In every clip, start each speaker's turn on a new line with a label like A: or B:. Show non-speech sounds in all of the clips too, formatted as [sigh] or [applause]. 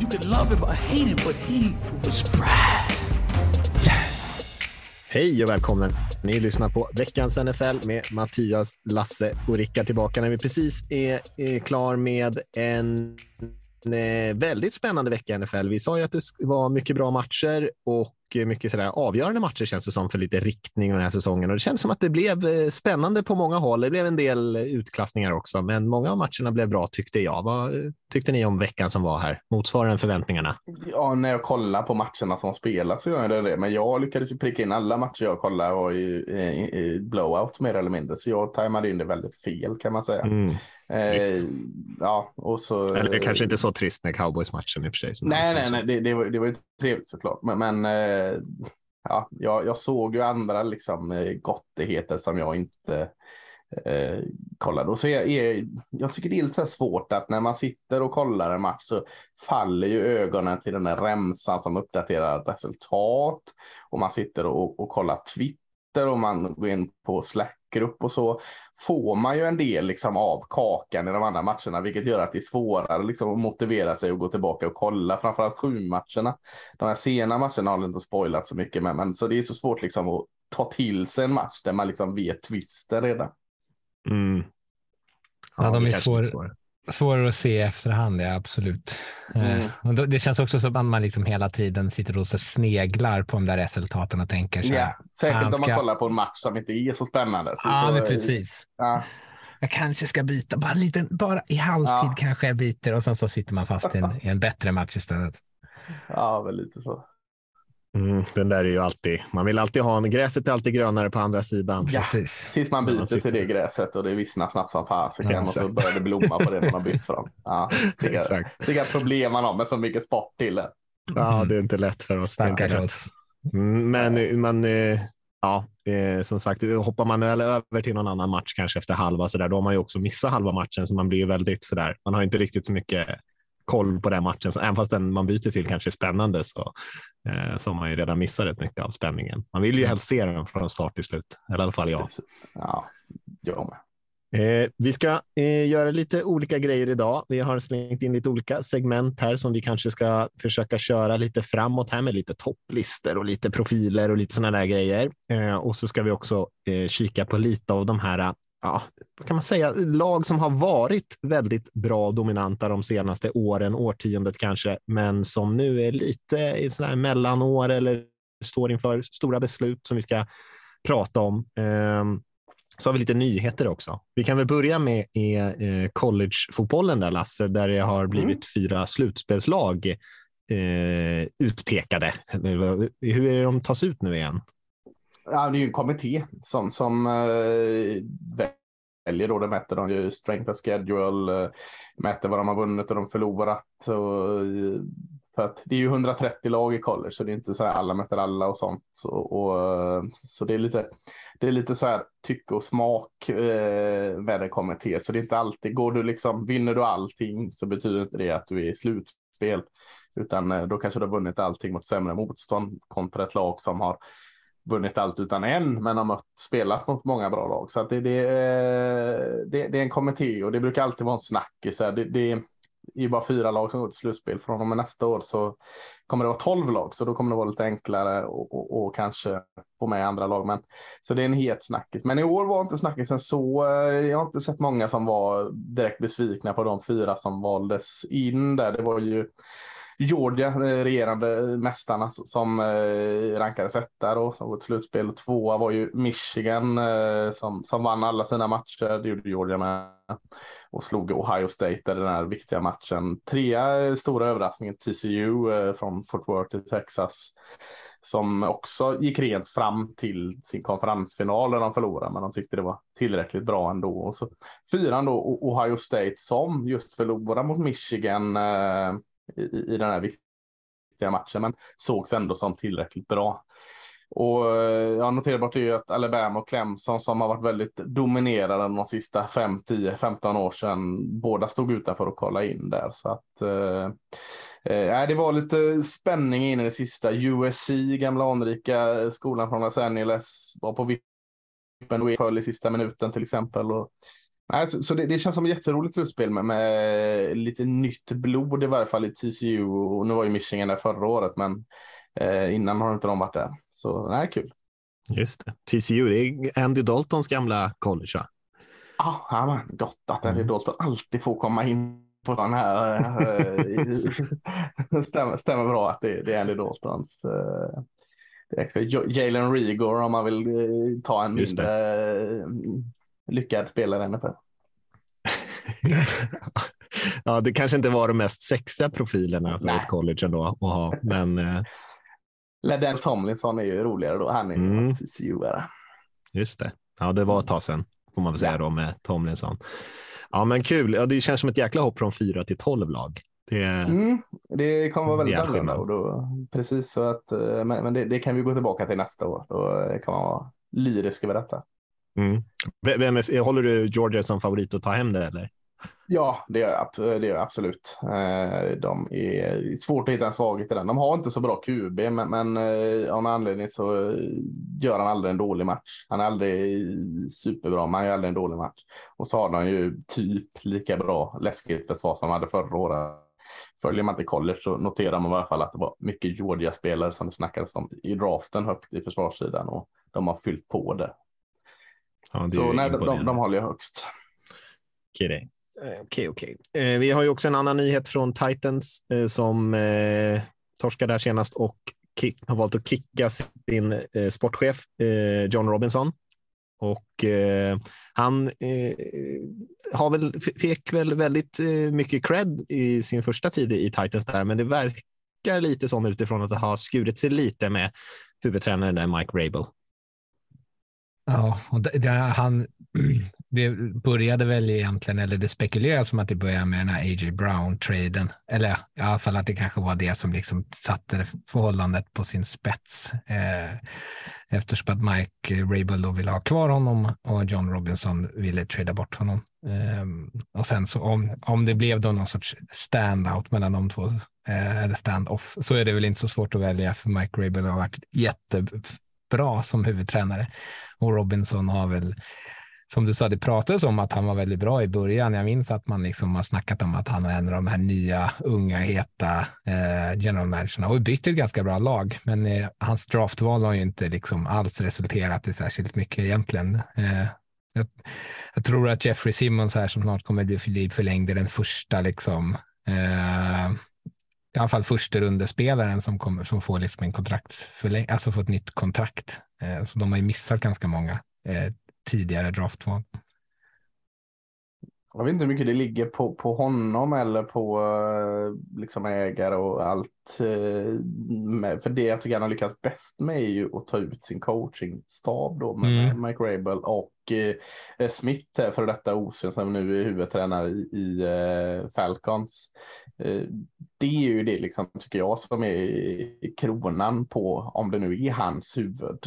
A: You could love him or hate him, but he was Brad.
B: Hej och välkommen! Ni lyssnar på veckans NFL med Mattias, Lasse och Rickard tillbaka när vi precis är, är klar med en, en eh, väldigt spännande vecka i NFL. Vi sa ju att det var mycket bra matcher och mycket sådär avgörande matcher känns det som för lite riktning den här säsongen och det känns som att det blev eh, spännande på många håll. Det blev en del utklassningar också, men många av matcherna blev bra tyckte jag. Vad eh, tyckte ni om veckan som var här? Motsvarar den förväntningarna?
C: Ja, när jag kollar på matcherna som spelats så gör jag det. Men jag lyckades ju pricka in alla matcher jag kollade och i, i, i blowout mer eller mindre. Så jag tajmade in det väldigt fel kan man säga.
B: Mm.
C: Eh, ja, och så.
B: Eller kanske inte så trist med cowboys-matchen i och för sig.
C: Nej, nej, nej, det, det, var, det var ju trevligt såklart. Men, men eh, ja, jag, jag såg ju andra liksom eh, gottigheter som jag inte eh, kollade. Och så är, är, jag tycker det är lite så svårt att när man sitter och kollar en match så faller ju ögonen till den där remsan som uppdaterar resultat. Och man sitter och, och kollar Twitter och man går in på Slack-grupp och så får man ju en del liksom av kakan i de andra matcherna, vilket gör att det är svårare liksom att motivera sig och gå tillbaka och kolla, framförallt sju matcherna. De här sena matcherna har inte spoilat så mycket, men, men så det är så svårt liksom att ta till sig en match där man liksom vet twisten redan.
B: Mm.
D: Ja, ja de är
B: svår,
D: svår, svårare att se i efterhand, ja absolut. Mm. Uh, då, det känns också som att man liksom hela tiden sitter och så sneglar på de där resultaten och tänker så här.
C: Ja, särskilt om man kollar på en match som inte är så spännande. Så,
D: ja,
C: så,
D: precis.
C: Ja.
D: Jag kanske ska byta, bara, en liten, bara i halvtid ja. kanske jag byter och sen så sitter man fast i en, i en bättre match istället.
C: Ja, väl lite så.
B: Mm, den där är ju alltid, man vill alltid ha en, gräset är alltid grönare på andra sidan.
C: Ja, Precis. tills man byter man till det gräset och det vissnar snabbt som fasiken ja, och så börjar det blomma på det man har bytt från. Ja, vilka problem man har med så mycket sport till det.
B: Ja, det är inte lätt för oss. Mm, Men man, ja, som sagt, hoppar man väl över till någon annan match kanske efter halva så där, då har man ju också missat halva matchen så man blir ju väldigt så där. Man har inte riktigt så mycket koll på den matchen, så även fast den man byter till kanske är spännande så, eh, så har man ju redan missat rätt mycket av spänningen. Man vill ju helst se den från start till slut, eller i alla fall jag.
C: Ja, jag med.
B: Eh, vi ska eh, göra lite olika grejer idag. Vi har slängt in lite olika segment här som vi kanske ska försöka köra lite framåt här med lite topplistor och lite profiler och lite sådana där grejer. Eh, och så ska vi också eh, kika på lite av de här ja, kan man säga, lag som har varit väldigt bra och dominanta de senaste åren, årtiondet kanske, men som nu är lite i sådana här mellanår eller står inför stora beslut som vi ska prata om. Um, så har vi lite nyheter också. Vi kan väl börja med eh, collegefotbollen där Lasse, där det har blivit mm. fyra slutspelslag eh, utpekade. Hur är det de tas ut nu igen?
C: Ja, det är ju en kommitté som, som äh, väljer då. Det mäter de ju strength of schedule, äh, mäter vad de har vunnit och de förlorat. Och, eh, för att det är ju 130 lag i college så det är inte så här alla möter alla och sånt. Och, och så det är lite, det är lite så här tycke och smak eh, med en kommitté. Så det är inte alltid, går du liksom, vinner du allting så betyder inte det att du är i slutspel. Utan då kanske du har vunnit allting mot sämre motstånd kontra ett lag som har vunnit allt utan en, men har mött, spelat mot många bra lag. Så att det, det, eh, det, det är en kommitté och det brukar alltid vara en snackis. Det, det är bara fyra lag som går till slutspel. Från och med nästa år så kommer det vara tolv lag, så då kommer det vara lite enklare och, och, och kanske få med andra lag. Men, så det är en het snackis. Men i år var inte snackisen så. Eh, jag har inte sett många som var direkt besvikna på de fyra som valdes in där. Det var ju Georgia, eh, regerande mästarna som eh, rankades etta då, som gått slutspel. Tvåa var ju Michigan eh, som, som vann alla sina matcher. Det gjorde Georgia med. Och slog Ohio State i den här viktiga matchen. Trea stora överraskningen TCU från Fort Worth i Texas. Som också gick rent fram till sin konferensfinal när de förlorade, men de tyckte det var tillräckligt bra ändå. Och så fyran då Ohio State som just förlorade mot Michigan i, i den här viktiga matchen, men sågs ändå som tillräckligt bra. Och eh, jag noterar ju att Alabama och Clemson som har varit väldigt dominerade de sista 5, 10, 15 år sedan, båda stod utanför och kolla in där. Så att eh, eh, det var lite spänning in i det sista. USC, gamla anrika skolan från Los Angeles, var på vippen och föll i sista minuten till exempel. Och, nej, så, det, det, känns som ett jätteroligt slutspel med, med, lite nytt blod i varje fall i TCU. Och nu var ju Michigan där förra året, men eh, innan har inte de varit där. Så nej, kul.
B: Just det. TCU, det är Andy Daltons gamla college va?
C: Ah, ja, men gott att Andy mm. Dalton alltid får komma in på den här. Eh, [laughs] stämmer, stämmer bra att det, det är Andy Daltons. Eh, Jalen Rigor om man vill eh, ta en mindre lyckad spelare NFL. [laughs]
B: ja, det kanske inte var de mest sexiga profilerna för Nej. ett college ändå att ha, men
C: Ledell Tomlinson är ju roligare då. Han är mm. TCU-are.
B: Just det. Ja, det var ett tag sedan får man väl säga ja. då med Tomlinson. Ja, men kul. Ja, det känns som ett jäkla hopp från fyra till tolv lag.
C: Det, mm, det kommer vara väldigt annorlunda. Och då, precis så att, eh, men, men det, det, kan vi gå tillbaka till nästa år. Då kan man vara lyrisk över detta.
B: Mm. Vem är, håller du Georgia som favorit att ta hem det eller?
C: Ja, det gör jag absolut. Eh, de är svårt att hitta en svaghet i den. De har inte så bra QB, men, men eh, av någon anledning så gör han aldrig en dålig match. Han är aldrig superbra, men han gör aldrig en dålig match. Och så har de ju typ lika bra läskigt försvar som de hade förra året. Följer man till college så noterar man i alla fall att det var mycket Georgia-spelare som det snackades om i draften högt i försvarssidan och de har fyllt på det. Ja, det så nej, de, de, de håller jag högst.
B: Okej, Eh, okej, okej. Eh, vi har ju också en annan nyhet från Titans eh, som torskade där senast och har valt att kicka sin sportchef John Robinson. Och han har väl, fick väl väldigt mycket cred i sin första tid i Titans där, men det verkar lite som utifrån att det har skurit sig lite med huvudtränaren där Mike Rabel.
D: Ja, och det, det, han, [clears throat] det började väl egentligen, eller det spekuleras som att det började med den här A.J. Brown-traden. Eller i alla fall att det kanske var det som liksom satte förhållandet på sin spets. Eh, eftersom att Mike Rabel då ville ha kvar honom och John Robinson ville trada bort honom. Eh, och sen så om, om det blev då någon sorts standout mellan de två, eh, eller stand-off, så är det väl inte så svårt att välja för Mike Rabel har varit jättebra som huvudtränare. Och Robinson har väl som du sa, det pratades om att han var väldigt bra i början. Jag minns att man liksom har snackat om att han är en av de här nya, unga, heta eh, general managerna och byggt ett ganska bra lag. Men eh, hans draftval har ju inte liksom alls resulterat i särskilt mycket egentligen. Eh, jag, jag, tror att Jeffrey Simmons här som snart kommer bli förlängd är den första liksom eh, i alla fall första rundespelaren som, kommer, som får liksom en kontrakt alltså får ett nytt kontrakt. Eh, så de har ju missat ganska många eh, tidigare draftval.
C: Jag vet inte hur mycket det ligger på, på honom eller på eh, liksom ägare och allt. För det jag tycker han har lyckats bäst med är ju att ta ut sin coachingstab då med mm. Mike Rabel och Eh, Smith eh, för detta Osen som nu är huvudtränare i, i eh, Falcons. Det är ju det liksom tycker jag som är kronan på om det nu är hans huvud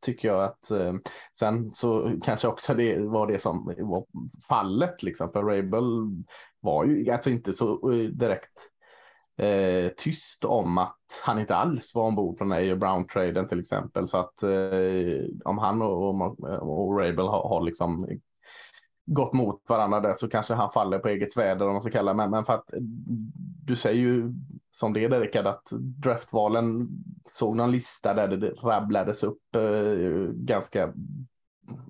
C: tycker jag att eh, sen så kanske också det var det som var fallet liksom för Rabel var ju alltså inte så eh, direkt eh, tyst om att han inte alls var ombord på den här Brown-traden till exempel. Så att eh, om han och, och, och Rabel har, har liksom gått mot varandra där så kanske han faller på eget väder om man ska kalla men, men för att du säger ju som det är Rickard att draftvalen såg någon lista där det rabblades upp eh, ganska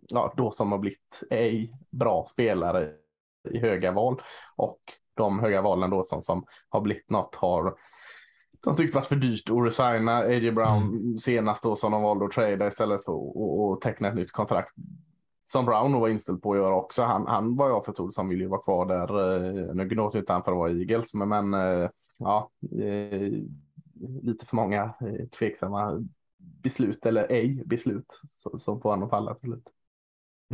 C: ja, då som har blivit ej bra spelare i höga val och de höga valen då som, som har blivit något har de tyckte det var för dyrt att resigna A.J. Brown mm. senast då som de valde att trada istället för att teckna ett nytt kontrakt som Brown var inställd på att göra också. Han, han var jag förtrodd som ville vara kvar där. Eh, nu gnåt inte han för att vara Eagles, men, men eh, ja, eh, lite för många tveksamma beslut eller ej beslut som får honom falla till slut.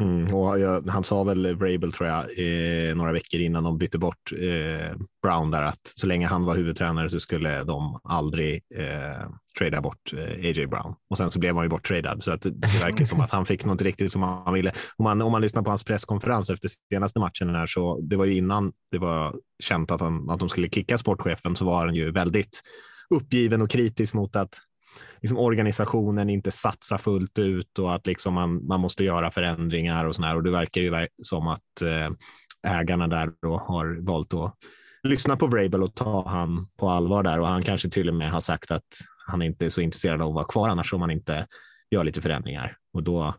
B: Mm, och jag, han sa väl eh, Vrabel tror jag eh, några veckor innan de bytte bort eh, Brown där att så länge han var huvudtränare så skulle de aldrig eh, trada bort eh, AJ Brown och sen så blev han ju borttradad så att det verkar som att han fick något riktigt som han ville. Om man, om man lyssnar på hans presskonferens efter senaste matchen här så det var ju innan det var känt att, han, att de skulle kicka sportchefen så var han ju väldigt uppgiven och kritisk mot att liksom organisationen inte satsar fullt ut och att liksom man, man måste göra förändringar och sådär. Och det verkar ju som att eh, ägarna där då har valt att lyssna på Vrabel och ta han på allvar där och han kanske till och med har sagt att han inte är så intresserad av att vara kvar annars om man inte gör lite förändringar. Och då,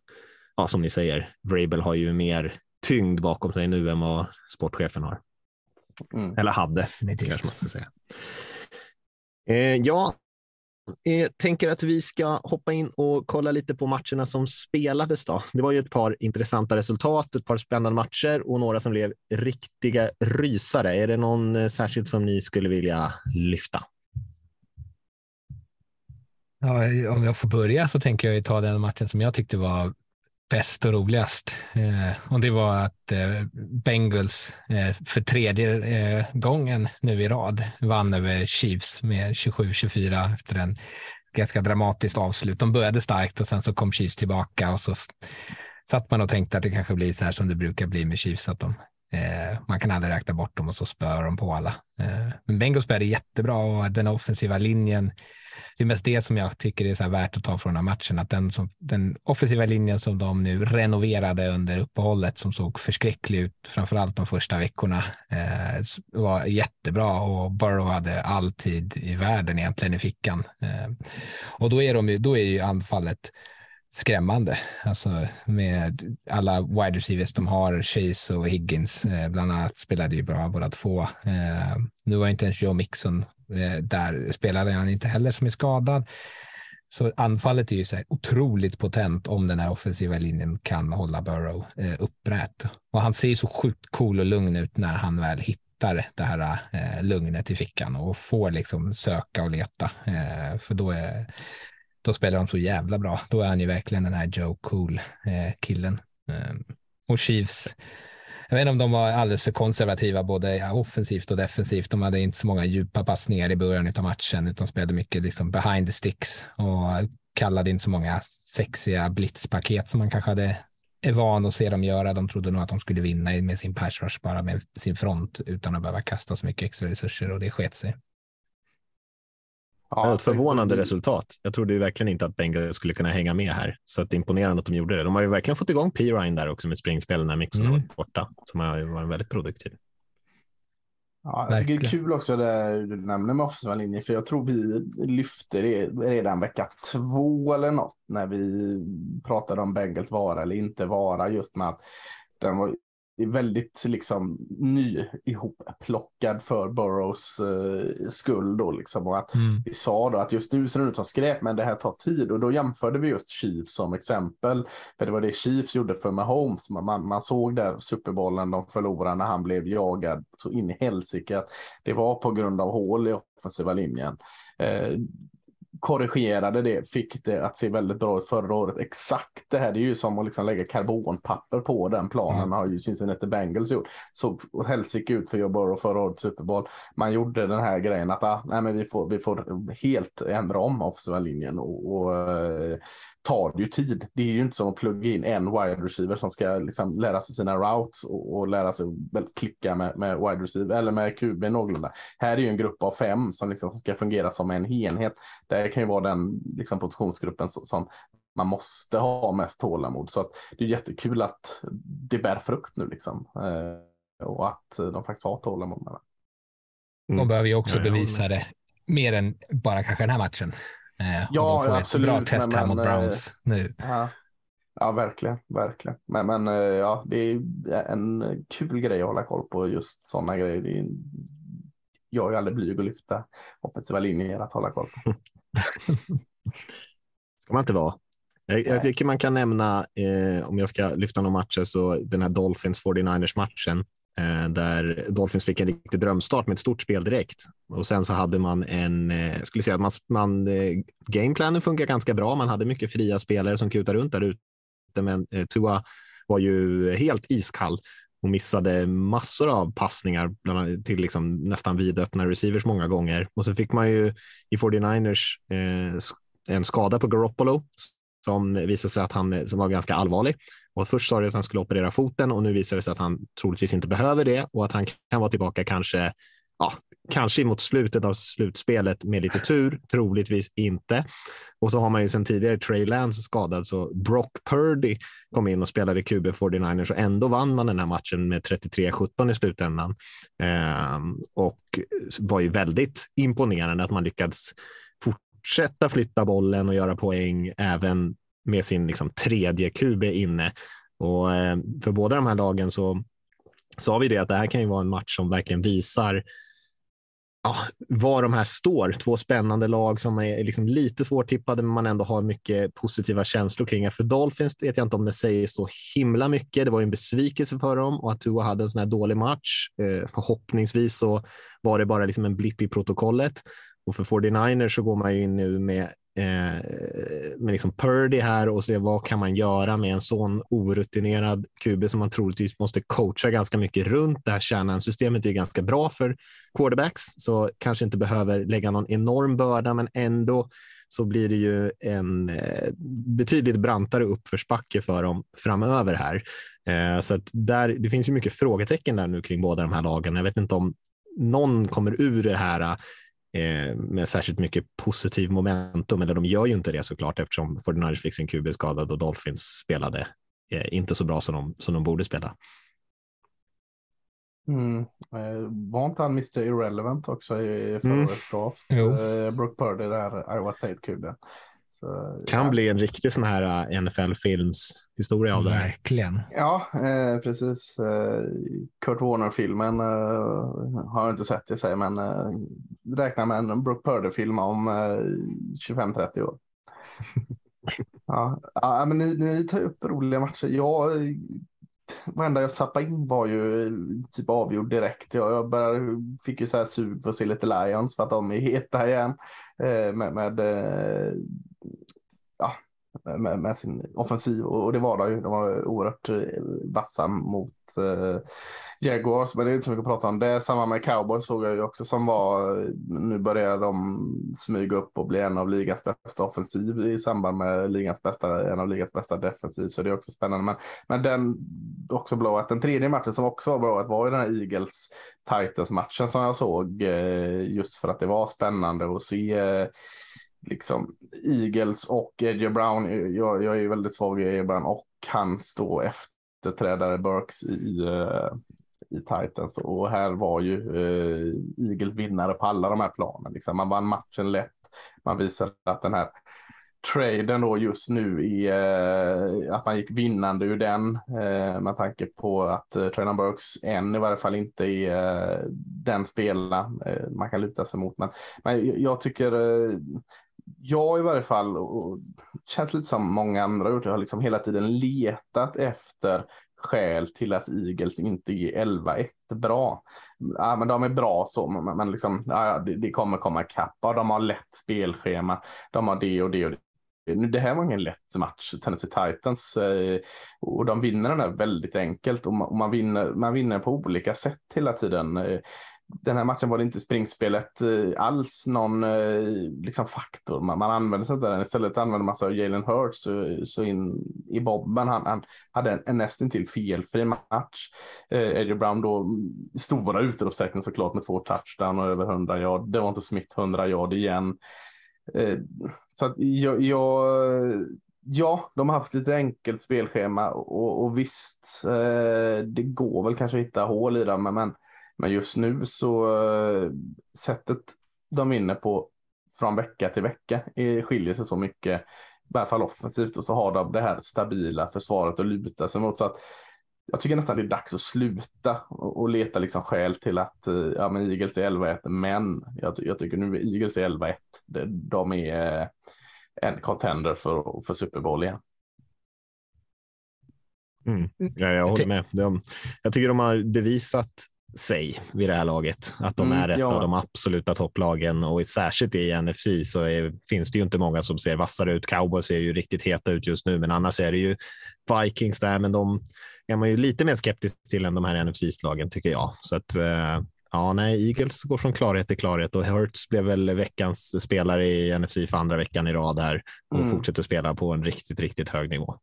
B: ja, som ni säger, Vrabel har ju mer tyngd bakom sig nu än vad sportchefen har. Mm. Eller hade, Definitivt. kanske man ska säga. Eh, ja, jag tänker att vi ska hoppa in och kolla lite på matcherna som spelades. Då. Det var ju ett par intressanta resultat, ett par spännande matcher och några som blev riktiga rysare. Är det någon eh, särskilt som ni skulle vilja lyfta?
D: Ja, om jag får börja så tänker jag ta den matchen som jag tyckte var bäst och roligast. Eh, och det var att eh, Bengals eh, för tredje eh, gången nu i rad vann över Chiefs med 27-24 efter en ganska dramatiskt avslut. De började starkt och sen så kom Chiefs tillbaka och så satt man och tänkte att det kanske blir så här som det brukar bli med Chiefs, att de, eh, man kan aldrig räkna bort dem och så spör de på alla. Eh, men Bengals började jättebra och den offensiva linjen det är mest det som jag tycker är så värt att ta från den här matchen, att den, som, den offensiva linjen som de nu renoverade under uppehållet som såg förskräcklig ut, framförallt de första veckorna, eh, var jättebra och Burrow hade all tid i världen egentligen i fickan. Eh, och då är, de, då är ju anfallet skrämmande. Alltså med alla wide receivers de har, Chase och Higgins eh, bland annat spelade ju bra båda två. Eh, nu var inte ens Joe Mixon Eh, där spelade han inte heller som är skadad. Så anfallet är ju så här otroligt potent om den här offensiva linjen kan hålla Burrow eh, upprätt. Och han ser så sjukt cool och lugn ut när han väl hittar det här eh, lugnet i fickan och får liksom söka och leta. Eh, för då, är, då spelar de så jävla bra. Då är han ju verkligen den här Joe Cool eh, killen. Eh, och Chiefs jag vet inte om de var alldeles för konservativa både offensivt och defensivt. De hade inte så många djupa passningar i början av matchen utan spelade mycket liksom behind the sticks och kallade inte så många sexiga blitzpaket som man kanske hade är van att se dem göra. De trodde nog att de skulle vinna med sin pass rush bara med sin front utan att behöva kasta så mycket extra resurser och det sket sig.
B: Ja, ett förvånande resultat. Jag trodde ju verkligen inte att Bengals skulle kunna hänga med här, så att det är imponerande att de gjorde det. De har ju verkligen fått igång P. Ryan där också med springspel när mixen mm. varit borta, som har varit väldigt produktiv.
C: Ja, jag tycker det är kul också det du nämner med offensiva linjer, för jag tror vi lyfte det redan vecka två eller något när vi pratade om Bengals vara eller inte vara, just med att den var är väldigt liksom ny ihopplockad för Burrows uh, skull då liksom. Och att mm. vi sa då att just nu ser det ut som skräp men det här tar tid. Och då jämförde vi just Chiefs som exempel. För det var det Chiefs gjorde för Mahomes. Man, man, man såg där Superbollen de förlorade när han blev jagad så in i helsike. Det var på grund av hål i offensiva linjen. Uh, korrigerade det, fick det att se väldigt bra ut förra året. Exakt det här, det är ju som att liksom lägga karbonpapper på den planen, mm. har ju Cincinnati Bengals gjort. Såg helsike ut för Joe Burrow förra året Super Bowl. Man gjorde den här grejen att ah, nej, men vi, får, vi får helt ändra om offensiva linjen och, och uh, tar det ju tid. Det är ju inte som att plugga in en wide receiver som ska liksom lära sig sina routes och, och lära sig klicka med, med wide receiver eller med QB någorlunda. Här är ju en grupp av fem som liksom ska fungera som en enhet. Det kan ju vara den liksom, positionsgruppen som, som man måste ha mest tålamod. Så att det är jättekul att det bär frukt nu liksom. Eh, och att de faktiskt har tålamod med det.
D: Mm. De behöver ju också bevisa det mer än bara kanske den här matchen.
C: Eh, ja, de får absolut.
D: Ett bra test här mot eh, Browns nu.
C: Ja. ja, verkligen, verkligen. Men, men eh, ja, det är en kul grej att hålla koll på just sådana grejer. Det är, jag är aldrig blyg att lyfta offensiva linjer att hålla koll på. [laughs]
B: ska man inte vara. Jag, jag tycker man kan nämna, eh, om jag ska lyfta några matcher, så den här Dolphins 49ers matchen Eh, där Dolphins fick en riktig drömstart med ett stort spel direkt. Och sen så hade man en, eh, jag skulle säga att man, man eh, gameplanen funkar ganska bra. Man hade mycket fria spelare som kutar runt där ute, men Tua var ju helt iskall och missade massor av passningar till liksom nästan vidöppna receivers många gånger. Och så fick man ju i 49ers en skada på Garoppolo som visade sig att han som var ganska allvarlig. Och först sa det att han skulle operera foten och nu visar det sig att han troligtvis inte behöver det och att han kan vara tillbaka kanske ja, kanske mot slutet av slutspelet med lite tur, troligtvis inte. Och så har man ju sedan tidigare Trey Lance skadad, så Brock Purdy kom in och spelade QB 49ers och ändå vann man den här matchen med 33-17 i slutändan. Ehm, och var ju väldigt imponerande att man lyckades fortsätta flytta bollen och göra poäng även med sin liksom, tredje QB inne. Och eh, för båda de här lagen så sa vi det att det här kan ju vara en match som verkligen visar ja, var de här står. Två spännande lag som är liksom lite svårtippade, men man ändå har mycket positiva känslor kring. För Dolphins vet jag inte om det säger så himla mycket. Det var ju en besvikelse för dem och att Tua hade en sån här dålig match. Eh, förhoppningsvis så var det bara liksom en blipp i protokollet. Och för 49ers så går man ju in nu med eh, med liksom Purdy här och se vad kan man göra med en sån orutinerad QB som man troligtvis måste coacha ganska mycket runt. Det här kärnan-systemet är ganska bra för quarterbacks, så kanske inte behöver lägga någon enorm börda, men ändå så blir det ju en eh, betydligt brantare uppförsbacke för dem framöver här. Eh, så att där, det finns ju mycket frågetecken där nu kring båda de här lagen. Jag vet inte om någon kommer ur det här med särskilt mycket positiv momentum. Eller de gör ju inte det såklart eftersom 49ers fick sin QB skadad och Dolphins spelade eh, inte så bra som de, som de borde spela.
C: Mm. Eh, var inte han Mr Irrelevant också i förra mm. draft? Eh, Brooke Purdy, där Iowa State-kuben.
B: Kan ja. bli en riktig sån här uh, NFL-filmshistoria av det här.
D: Verkligen.
C: Ja, eh, precis. Eh, Kurt Warner-filmen eh, har jag inte sett i sig, men eh, räkna med en Brooke Purdy-film om 25-30 år. [laughs] ja, ja, men ni, ni tar upp roliga matcher. Jag varenda jag sappade in var ju typ avgjord direkt. Jag, jag började, fick ju så här sug på att se lite Lions för att de är heta igen. Eh, med, med eh, med, med, sin offensiv och det var de ju. De var oerhört eh, vassa mot eh, Jaguars, men det är inte så mycket att prata om. Det är samma med Cowboys såg jag ju också som var, eh, nu börjar de smyga upp och bli en av ligans bästa offensiv i samband med ligans bästa, en av ligans bästa defensiv, så det är också spännande. Men, men den också blå att den tredje matchen som också var bra var ju den här Eagles Titans matchen som jag såg eh, just för att det var spännande att se eh, liksom Eagles och Eddie Brown. Jag, jag är väldigt svag i Eddie Brown och hans då efterträdare Burks i, eh, i Titans. Och här var ju eh, Eagles vinnare på alla de här planen. Liksom. Man vann matchen lätt. Man visade att den här traden då just nu är eh, att man gick vinnande ur den med tanke på att uh, Trajan Burks än i varje fall inte är den spelaren man kan luta sig mot. Men, men jag tycker jag i varje fall, och känns lite som många andra gjort, jag har liksom hela tiden letat efter skäl till att Eagles inte är 11-1 bra. Ja, men de är bra så, men, men liksom, ja, det, det, kommer komma ikapp. Ja, de har lätt spelschema, de har det och det och det. Det här var ingen lätt match, Tennessee Titans, eh, och de vinner den här väldigt enkelt och man, och man, vinner, man vinner på olika sätt hela tiden. Eh, den här matchen var det inte springspelet eh, alls någon eh, liksom faktor. Man, man använde sig inte den. Istället använde man sig av Jalen Hurts så, så in i bobben. Han, han hade en, en nästintill felfri match. Eh, Eddie Brown då mm, stora utropstecken såklart med två touchdown och över 100 yard. Det var inte Smith 100 yard igen. Eh, så att jag, jag Ja, de har haft lite enkelt spelschema och, och visst, eh, det går väl kanske att hitta hål i dem, men men just nu så eh, sättet de vinner på från vecka till vecka skiljer sig så mycket, i alla fall offensivt, och så har de det här stabila försvaret att luta sig mot. Så att jag tycker nästan det är dags att sluta och, leta liksom skäl till att eh, ja, men Eagles är 11-1, men jag, jag, tycker nu Eagles är 11-1. De är eh, en contender för, för Super Bowl igen.
B: Mm. Ja, jag håller med. De, jag tycker de har bevisat sig vid det här laget. Att de
C: Mm,
B: är ett
C: ja.
B: av de absoluta topplagen och särskilt i NFC så är, finns det ju inte många som ser vassare ut. Cowboys ser ju riktigt heta ut just nu, men annars är det ju Vikings där, men de är man ju lite mer skeptisk till än de här NFC-lagen tycker jag. Så att eh, ja, nej, Eagles går från klarhet till klarhet och Hurts blev väl veckans spelare i NFC för andra veckan i rad här och
C: Mm.
B: fortsätter spela på en riktigt, riktigt hög nivå.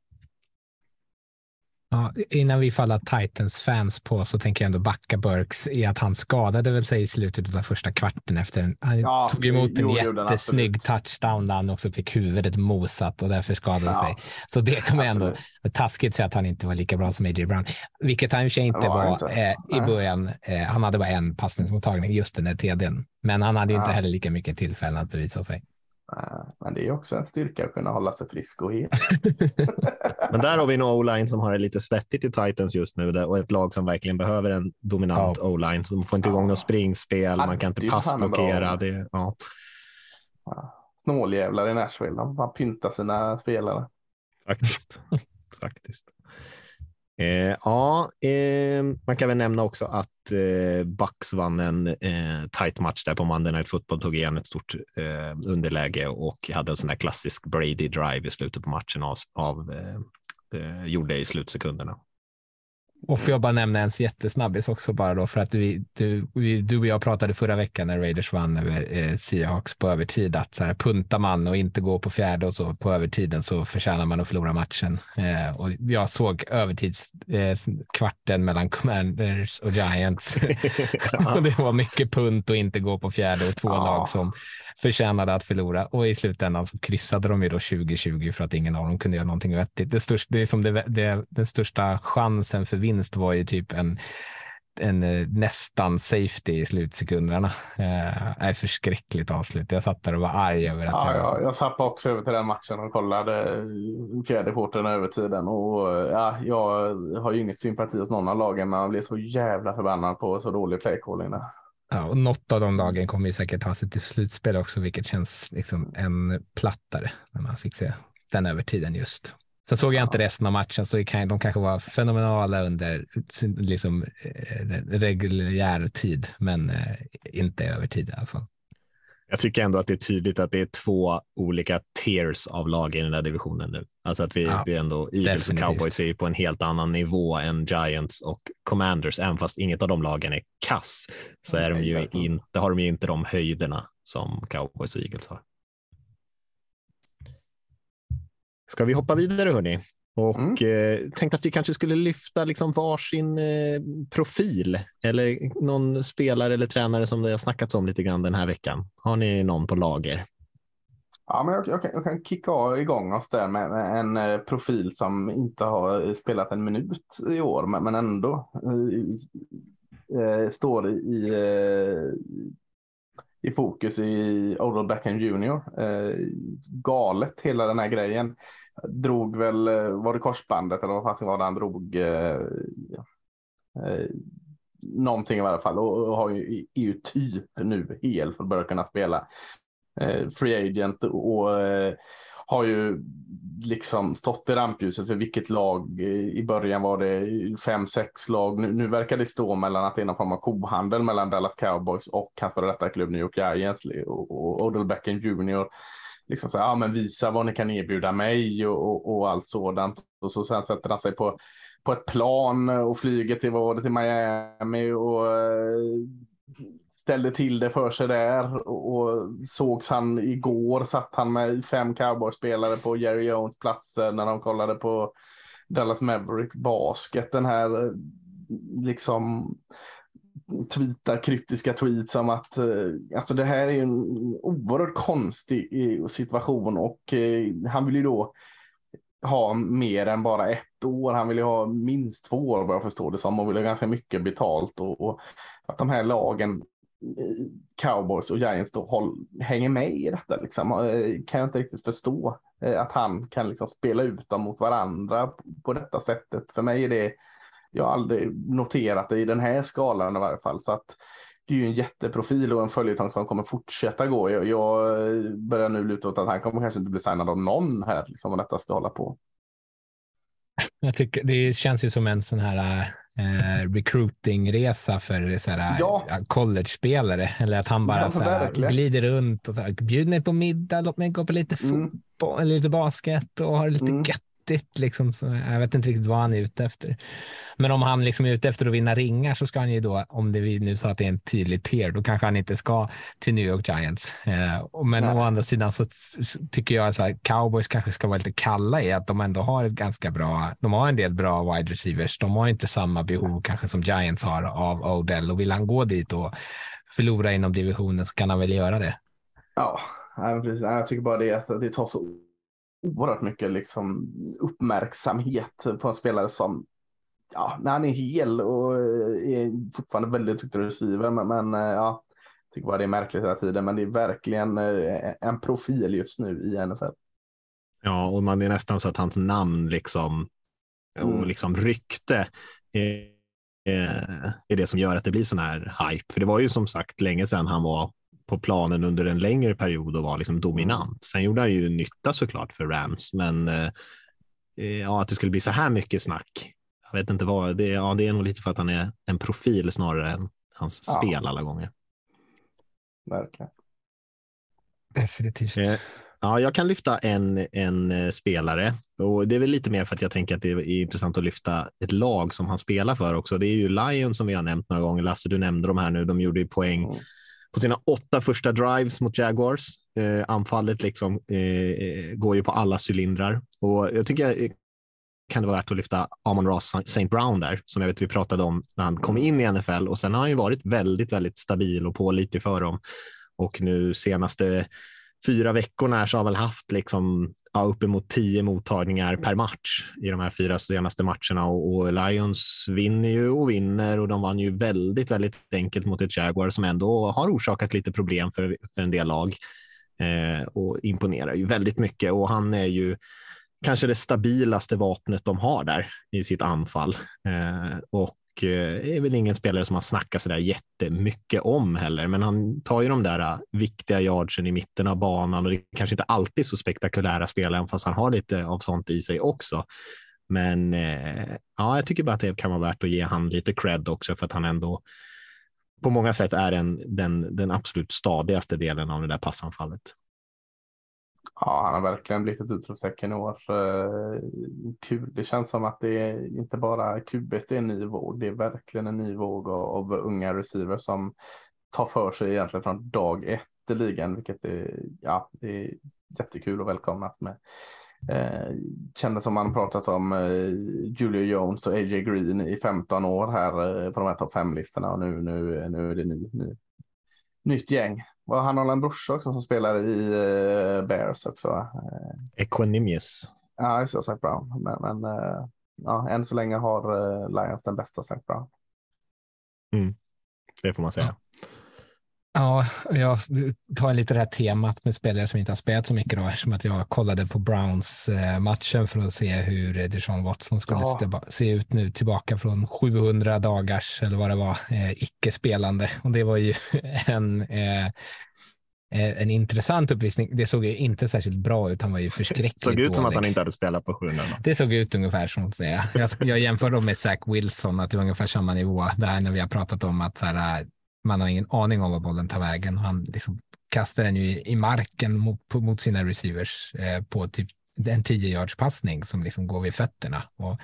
D: Ja, innan vi faller Titans fans på så tänker jag ändå backa Burks i att han skadade väl sig i slutet av första kvarten efter han
C: Ja,
D: tog emot en
C: jo,
D: jättesnygg touchdown där han också fick huvudet mosat och därför skadade
C: Ja,
D: sig. Så det kommer ändå taskigt säga att han inte var lika bra som A.J. Brown, vilket han i och för sig inte
C: var inte.
D: eh, i början. Eh, han hade bara en passningsmottagning just den där TDn, men han hade inte
C: Ja.
D: heller lika mycket tillfällen att bevisa sig.
C: Men det är också en styrka att kunna hålla sig frisk och hel. [laughs]
B: Men där har vi en o-line som har det lite svettigt i Titans just nu och ett lag som verkligen behöver en dominant
D: Ja.
B: o-line. Så de får inte igång
C: Ja.
B: något springspel, man kan inte passblockera.
C: o-line.
B: Det, ja,
C: Ja. Snåljävlar i Nashville, de bara pyntar sina spelare.
B: faktiskt. faktiskt. Eh, ja, eh, man kan väl nämna också att eh, Bucks vann en eh, tight match där på Monday Night Football, tog igen ett stort eh, underläge och hade en sån här klassisk Brady drive i slutet på matchen av, av eh, eh, gjorde i slutsekunderna.
D: Och får jag bara nämna en jättesnabbis också bara då för att vi, du, vi, du och jag pratade förra veckan när Raiders vann över eh, Seahawks på övertid att så här, puntar man och inte går på fjärde och så på övertiden så förtjänar man att förlora matchen. Eh, och jag såg övertidskvarten eh, mellan Commanders och Giants. [laughs] [laughs] och det var mycket punt och inte gå på fjärde och två
C: Ja.
D: lag som förtjänade att förlora och i slutändan så kryssade de ju då 2020 för att ingen av dem kunde göra någonting vettigt. Det största, det är som det, det, den största chansen för vinst var ju typ en, en eh, nästan safety i slutsekunderna. Eh, är förskräckligt avslut. Jag satt där och var arg över att
C: Ja,
D: jag,
C: jag, jag zappade också över till den matchen och kollade fjärde över tiden. Och, eh, ja, jag har ju ingen sympati hos någon av lagen, men jag blev så jävla förbannad på så dålig playcalling där.
D: Ja, och något av de lagen kommer ju säkert ta sig till slutspel också, vilket känns liksom en plattare när man fick se den övertiden just. Sen såg jag inte resten av matchen, så kan, de kanske var fenomenala under sin liksom, eh, reguljär tid, men eh, inte övertid i alla fall.
B: Jag tycker ändå att det är tydligt att det är två olika tiers av lag i den där divisionen nu. Alltså att vi,
D: Ja,
B: det är ändå Eagles
D: definitivt.
B: och Cowboys är på en helt annan nivå än Giants och Commanders. Även fast inget av de lagen är kass så är de ju inte, har de ju inte de höjderna som Cowboys och Eagles har. Ska vi hoppa vidare hörni? Och
C: Mm.
B: eh, tänkte att vi kanske skulle lyfta liksom varsin eh, profil eller någon spelare eller tränare som det har snackats om lite grann den här veckan. Har ni någon på lager?
C: Ja, men jag, jag, kan, jag kan kicka igång oss där med, med en eh, profil som inte har spelat en minut i år, men, men ändå eh, eh, står i, eh, i fokus i Odell Beckham Jr. Eh, galet hela den här grejen. Drog väl, eh, var det korsbandet eller vad fasen var det han drog? Eh, eh, någonting i alla fall och, och har ju, är ju typ nu hel för att börja kunna spela eh, free agent och eh, har ju liksom stått i rampljuset för vilket lag. Eh, I början var det fem, sex lag. Nu, nu verkar det stå mellan att det är någon form av kohandel mellan Dallas Cowboys och hans före detta klubb New York Giants och, och Odell Beckham Jr. Liksom så här, ja, men visa vad ni kan erbjuda mig och, och, och allt sådant. Och så sen sätter han sig på, på ett plan och flyger till, vad det, till Miami och eh, ställde till det för sig där och, och sågs han igår satt han med fem cowboyspelare på Jerry Jones platser när de kollade på Dallas Maverick basket. Den här eh, liksom tweetar kryptiska tweets om att eh, alltså det här är en oerhört konstig eh, situation och eh, han vill ju då ha mer än bara ett år. Han vill ju ha minst två år vad jag förstår det som och vill ha ganska mycket betalt och, och att de här lagen eh, Cowboys och Giants då håll, hänger med i detta liksom. Eh, kan jag inte riktigt förstå eh, att han kan liksom spela ut dem mot varandra på detta sättet. För mig är det, jag har aldrig noterat det i den här skalan i varje fall. Så att det är ju en jätteprofil och en följetong som kommer fortsätta gå. Jag, jag börjar nu luta åt att han kommer kanske inte bli signad av någon här, liksom, om detta ska hålla på.
D: Jag tycker det känns ju som en sån här eh, recruiting-resa för så här,
C: Ja.
D: college-spelare. Eller att han bara
C: Ja,
D: så här, glider runt och så här, bjud mig på middag, låt mig gå på lite
C: Mm.
D: fotboll, eller lite basket och ha det lite
C: Mm.
D: Göttigt. Liksom. Jag vet inte riktigt vad han är ute efter. Men om han liksom är ute efter att vinna ringar så ska han ju då, om det vi nu sa att det är en tydlig tier, då kanske han inte ska till New York Giants. Eh, men
C: Nej.
D: å andra sidan så tycker jag här, cowboys kanske ska vara lite kalla i att de ändå har ett ganska bra, de har en del bra wide receivers. De har inte samma behov kanske som Giants har av Odell och vill han gå dit och förlora inom divisionen så kan han väl göra det.
C: Ja, precis. Jag tycker bara det att det tar så oerhört mycket liksom uppmärksamhet på en spelare som ja, när han är hel och eh, är fortfarande väldigt duktig. Men, men eh, ja, jag tycker bara det är märkligt hela tiden. Men det är verkligen eh, en profil just nu i NFL.
B: Ja, och man är nästan så att hans namn liksom och
C: Mm.
B: liksom rykte är- är det som gör att det blir sån här hype. För det var ju som sagt länge sedan han var på planen under en längre period och var liksom dominant. Sen gjorde han ju nytta såklart för Rams, men eh, eh, ja, att det skulle bli så här mycket snack. Jag vet inte vad, det, ja, det är nog lite för att han är en profil snarare än hans
C: Ja.
B: spel alla gånger.
C: Verkligen.
D: Definitivt.
B: Eh, Ja, jag kan lyfta en, en eh, spelare och det är väl lite mer för att jag tänker att det är intressant att lyfta ett lag som han spelar för också. Det är ju Lions som vi har nämnt några gånger. Lasse, du nämnde de här nu. De gjorde ju poäng
C: Mm
B: på sina åtta första drives mot Jaguars. Eh, anfallet liksom eh, eh går ju på alla cylindrar och jag tycker eh, kan det vara värt att lyfta Amon Ross St. Brown där, som jag vet vi pratade om när han kom in i NFL och sen har han ju varit väldigt, väldigt stabil och pålitlig för dem. Och nu senaste fyra veckorna här så har väl haft liksom ja, uppemot tio mottagningar per match i de här fyra senaste matcherna. Och, och Lions vinner ju och vinner och de vann ju väldigt, väldigt enkelt mot ett Jaguar som ändå har orsakat lite problem för, för en del lag. Eh, och imponerar ju väldigt mycket. Och han är ju kanske det stabilaste vapnet de har där i sitt anfall. Eh, och Eh, är väl ingen spelare som man snackar så där jättemycket om heller, men han tar ju de där eh, viktiga yardsen i mitten av banan och det är kanske inte alltid så spektakulära spelare, även fast han har lite av sånt i sig också. Men eh, ja, jag tycker bara att det kan vara värt att ge han lite cred också för att han ändå på många sätt är en, den, den absolut stadigaste delen av det där passanfallet.
C: Ja, han har verkligen blivit ett utropstecken i år. Eh, Kul. Det känns som att det är inte bara QB, det är en ny våg. Det är verkligen en ny våg av, av unga receivers som tar för sig egentligen från dag ett i ligan, vilket är, ja, det är jättekul och välkomnat med. Eh, kändes som man pratat om eh, Julio Jones och AJ Green i 15 år här eh, på de här topp 5-listorna och nu, nu, nu är det ny, ny, nytt gäng. Och han har en brorsa också som spelar i eh, Bears också. Eh,
B: Equanimous.
C: Ja, just det, Zach Brown. Men, men eh, ja, än så länge har Lions den bästa Zach Brown.
B: Det får man säga.
D: Ja, jag tar lite det här temat med spelare som inte har spelat så mycket då, eftersom att jag kollade på Browns-matchen för att se hur Deshaun Watson skulle
C: Ja.
D: se ut nu tillbaka från 700 dagars, eller vad det var, eh, icke-spelande. Och det var ju [laughs] en, eh, eh, en intressant uppvisning. Det såg ju inte särskilt bra ut. Han var ju
B: Det
D: förskräckligt
B: såg ut som att han inte hade spelat på 700.
D: Det såg ut ungefär som att säga. Jag, jag jämför dem med Zach Wilson, att det var ungefär samma nivå där när vi har pratat om att så här, man har ingen aning om var bollen tar vägen. Han liksom kastar den ju i, i marken mot, på, mot sina receivers eh, på typ en 10 yards passning som liksom går vid fötterna. Och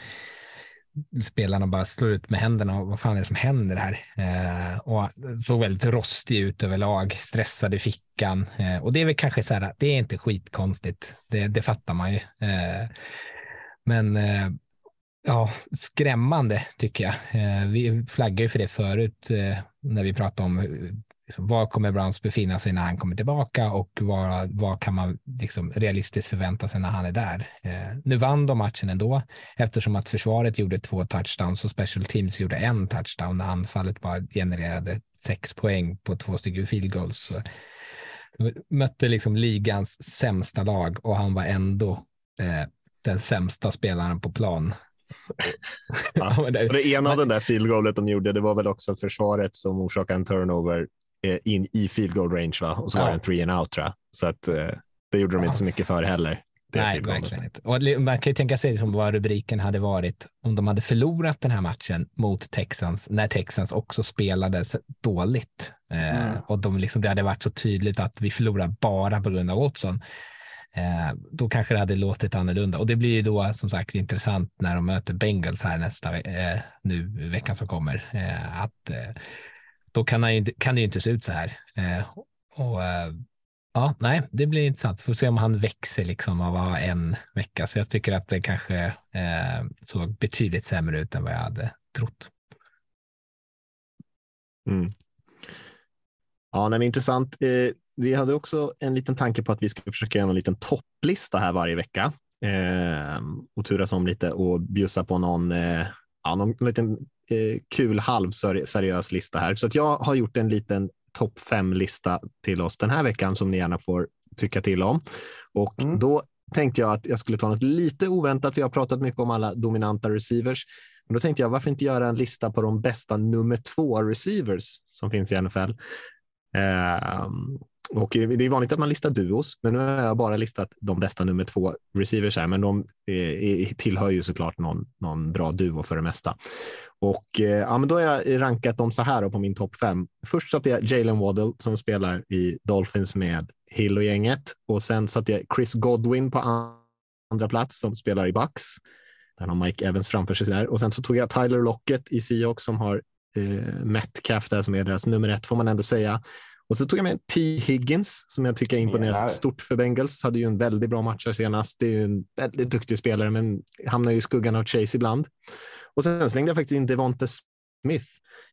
D: spelarna bara slår ut med händerna och vad fan är det som händer här? Eh, och såg väldigt rostig ut överlag, stressad i fickan. Eh, och det är väl kanske så här, det är inte skitkonstigt, det, det fattar man ju. Eh, men eh, ja, skrämmande tycker jag. Eh, vi flaggar ju för det förut eh, när vi pratade om eh, liksom, var kommer Browns befinna sig när han kommer tillbaka och vad, vad kan man liksom realistiskt förvänta sig när han är där. Eh, nu vann de matchen ändå eftersom att försvaret gjorde två touchdowns och special teams gjorde en touchdown när anfallet bara genererade sex poäng på två stycken field goals. Så, eh, mötte liksom ligans sämsta lag och han var ändå eh, den sämsta spelaren på plan. [laughs]
B: Ja.
D: det-
B: det ena av den där field goalet de gjorde, det var väl också försvaret som orsakade en turnover eh, in i field goal range, va? Och så var
D: Ja.
B: det en three and out, tror jag. Så att eh, det gjorde de inte så mycket för heller.
D: Nej, verkligen inte. Och man kan ju tänka sig som vad rubriken hade varit om de hade förlorat den här matchen mot Texans när Texans också spelade så dåligt. Eh,
C: Mm.
D: och de liksom, det hade varit så tydligt att vi förlorar bara på grund av Watson. Eh, då kanske det hade låtit annorlunda. Och det blir ju då som sagt intressant när de möter Bengals här nästa eh, nu veckan som kommer. Eh, att eh, då kan, han ju, kan det ju inte se ut så här. Eh, och eh, Ja, nej, det blir intressant. Får se om han växer liksom av att ha en vecka. Så jag tycker att det kanske såg betydligt sämre ut än vad jag hade trott.
B: Mm. Ja, nej, men intressant. Vi hade också en liten tanke på att vi skulle försöka göra en liten topplista här varje vecka eh, och turas om lite och bjussa på någon, eh, ja, någon liten eh, kul halvseriös lista här. Så att jag har gjort en liten topp fem lista till oss den här veckan som ni gärna får tycka till om. Och
C: Mm.
B: då tänkte jag att jag skulle ta något lite oväntat. Vi har pratat mycket om alla dominanta receivers. Men då tänkte jag, varför inte göra en lista på de bästa nummer två receivers som finns i NFL? Ehm, och eh, det är vanligt att man listar duos, men nu har jag bara listat de bästa nummer två receivers här, men de eh, tillhör ju såklart någon, någon bra duo för det mesta. Och eh, ja, men då har jag rankat dem så här på min topp fem. Först satte jag Jalen Waddle som spelar i Dolphins med Hill och gänget och sen satte jag Chris Godwin på andra plats som spelar i Bucks. Där har Mike Evans framför sig där. Och sen så tog jag Tyler Lockett i Seahawks som har eh, Metcalf där som är deras nummer ett får man ändå säga. Och så tog jag med T. Higgins som jag tycker imponerat
C: Ja.
B: stort för Bengals. Hade ju en väldigt bra match här senast. Det är ju en väldigt duktig spelare, men hamnar ju i skuggan av Chase ibland. Och sen slängde jag faktiskt in Devonte Smith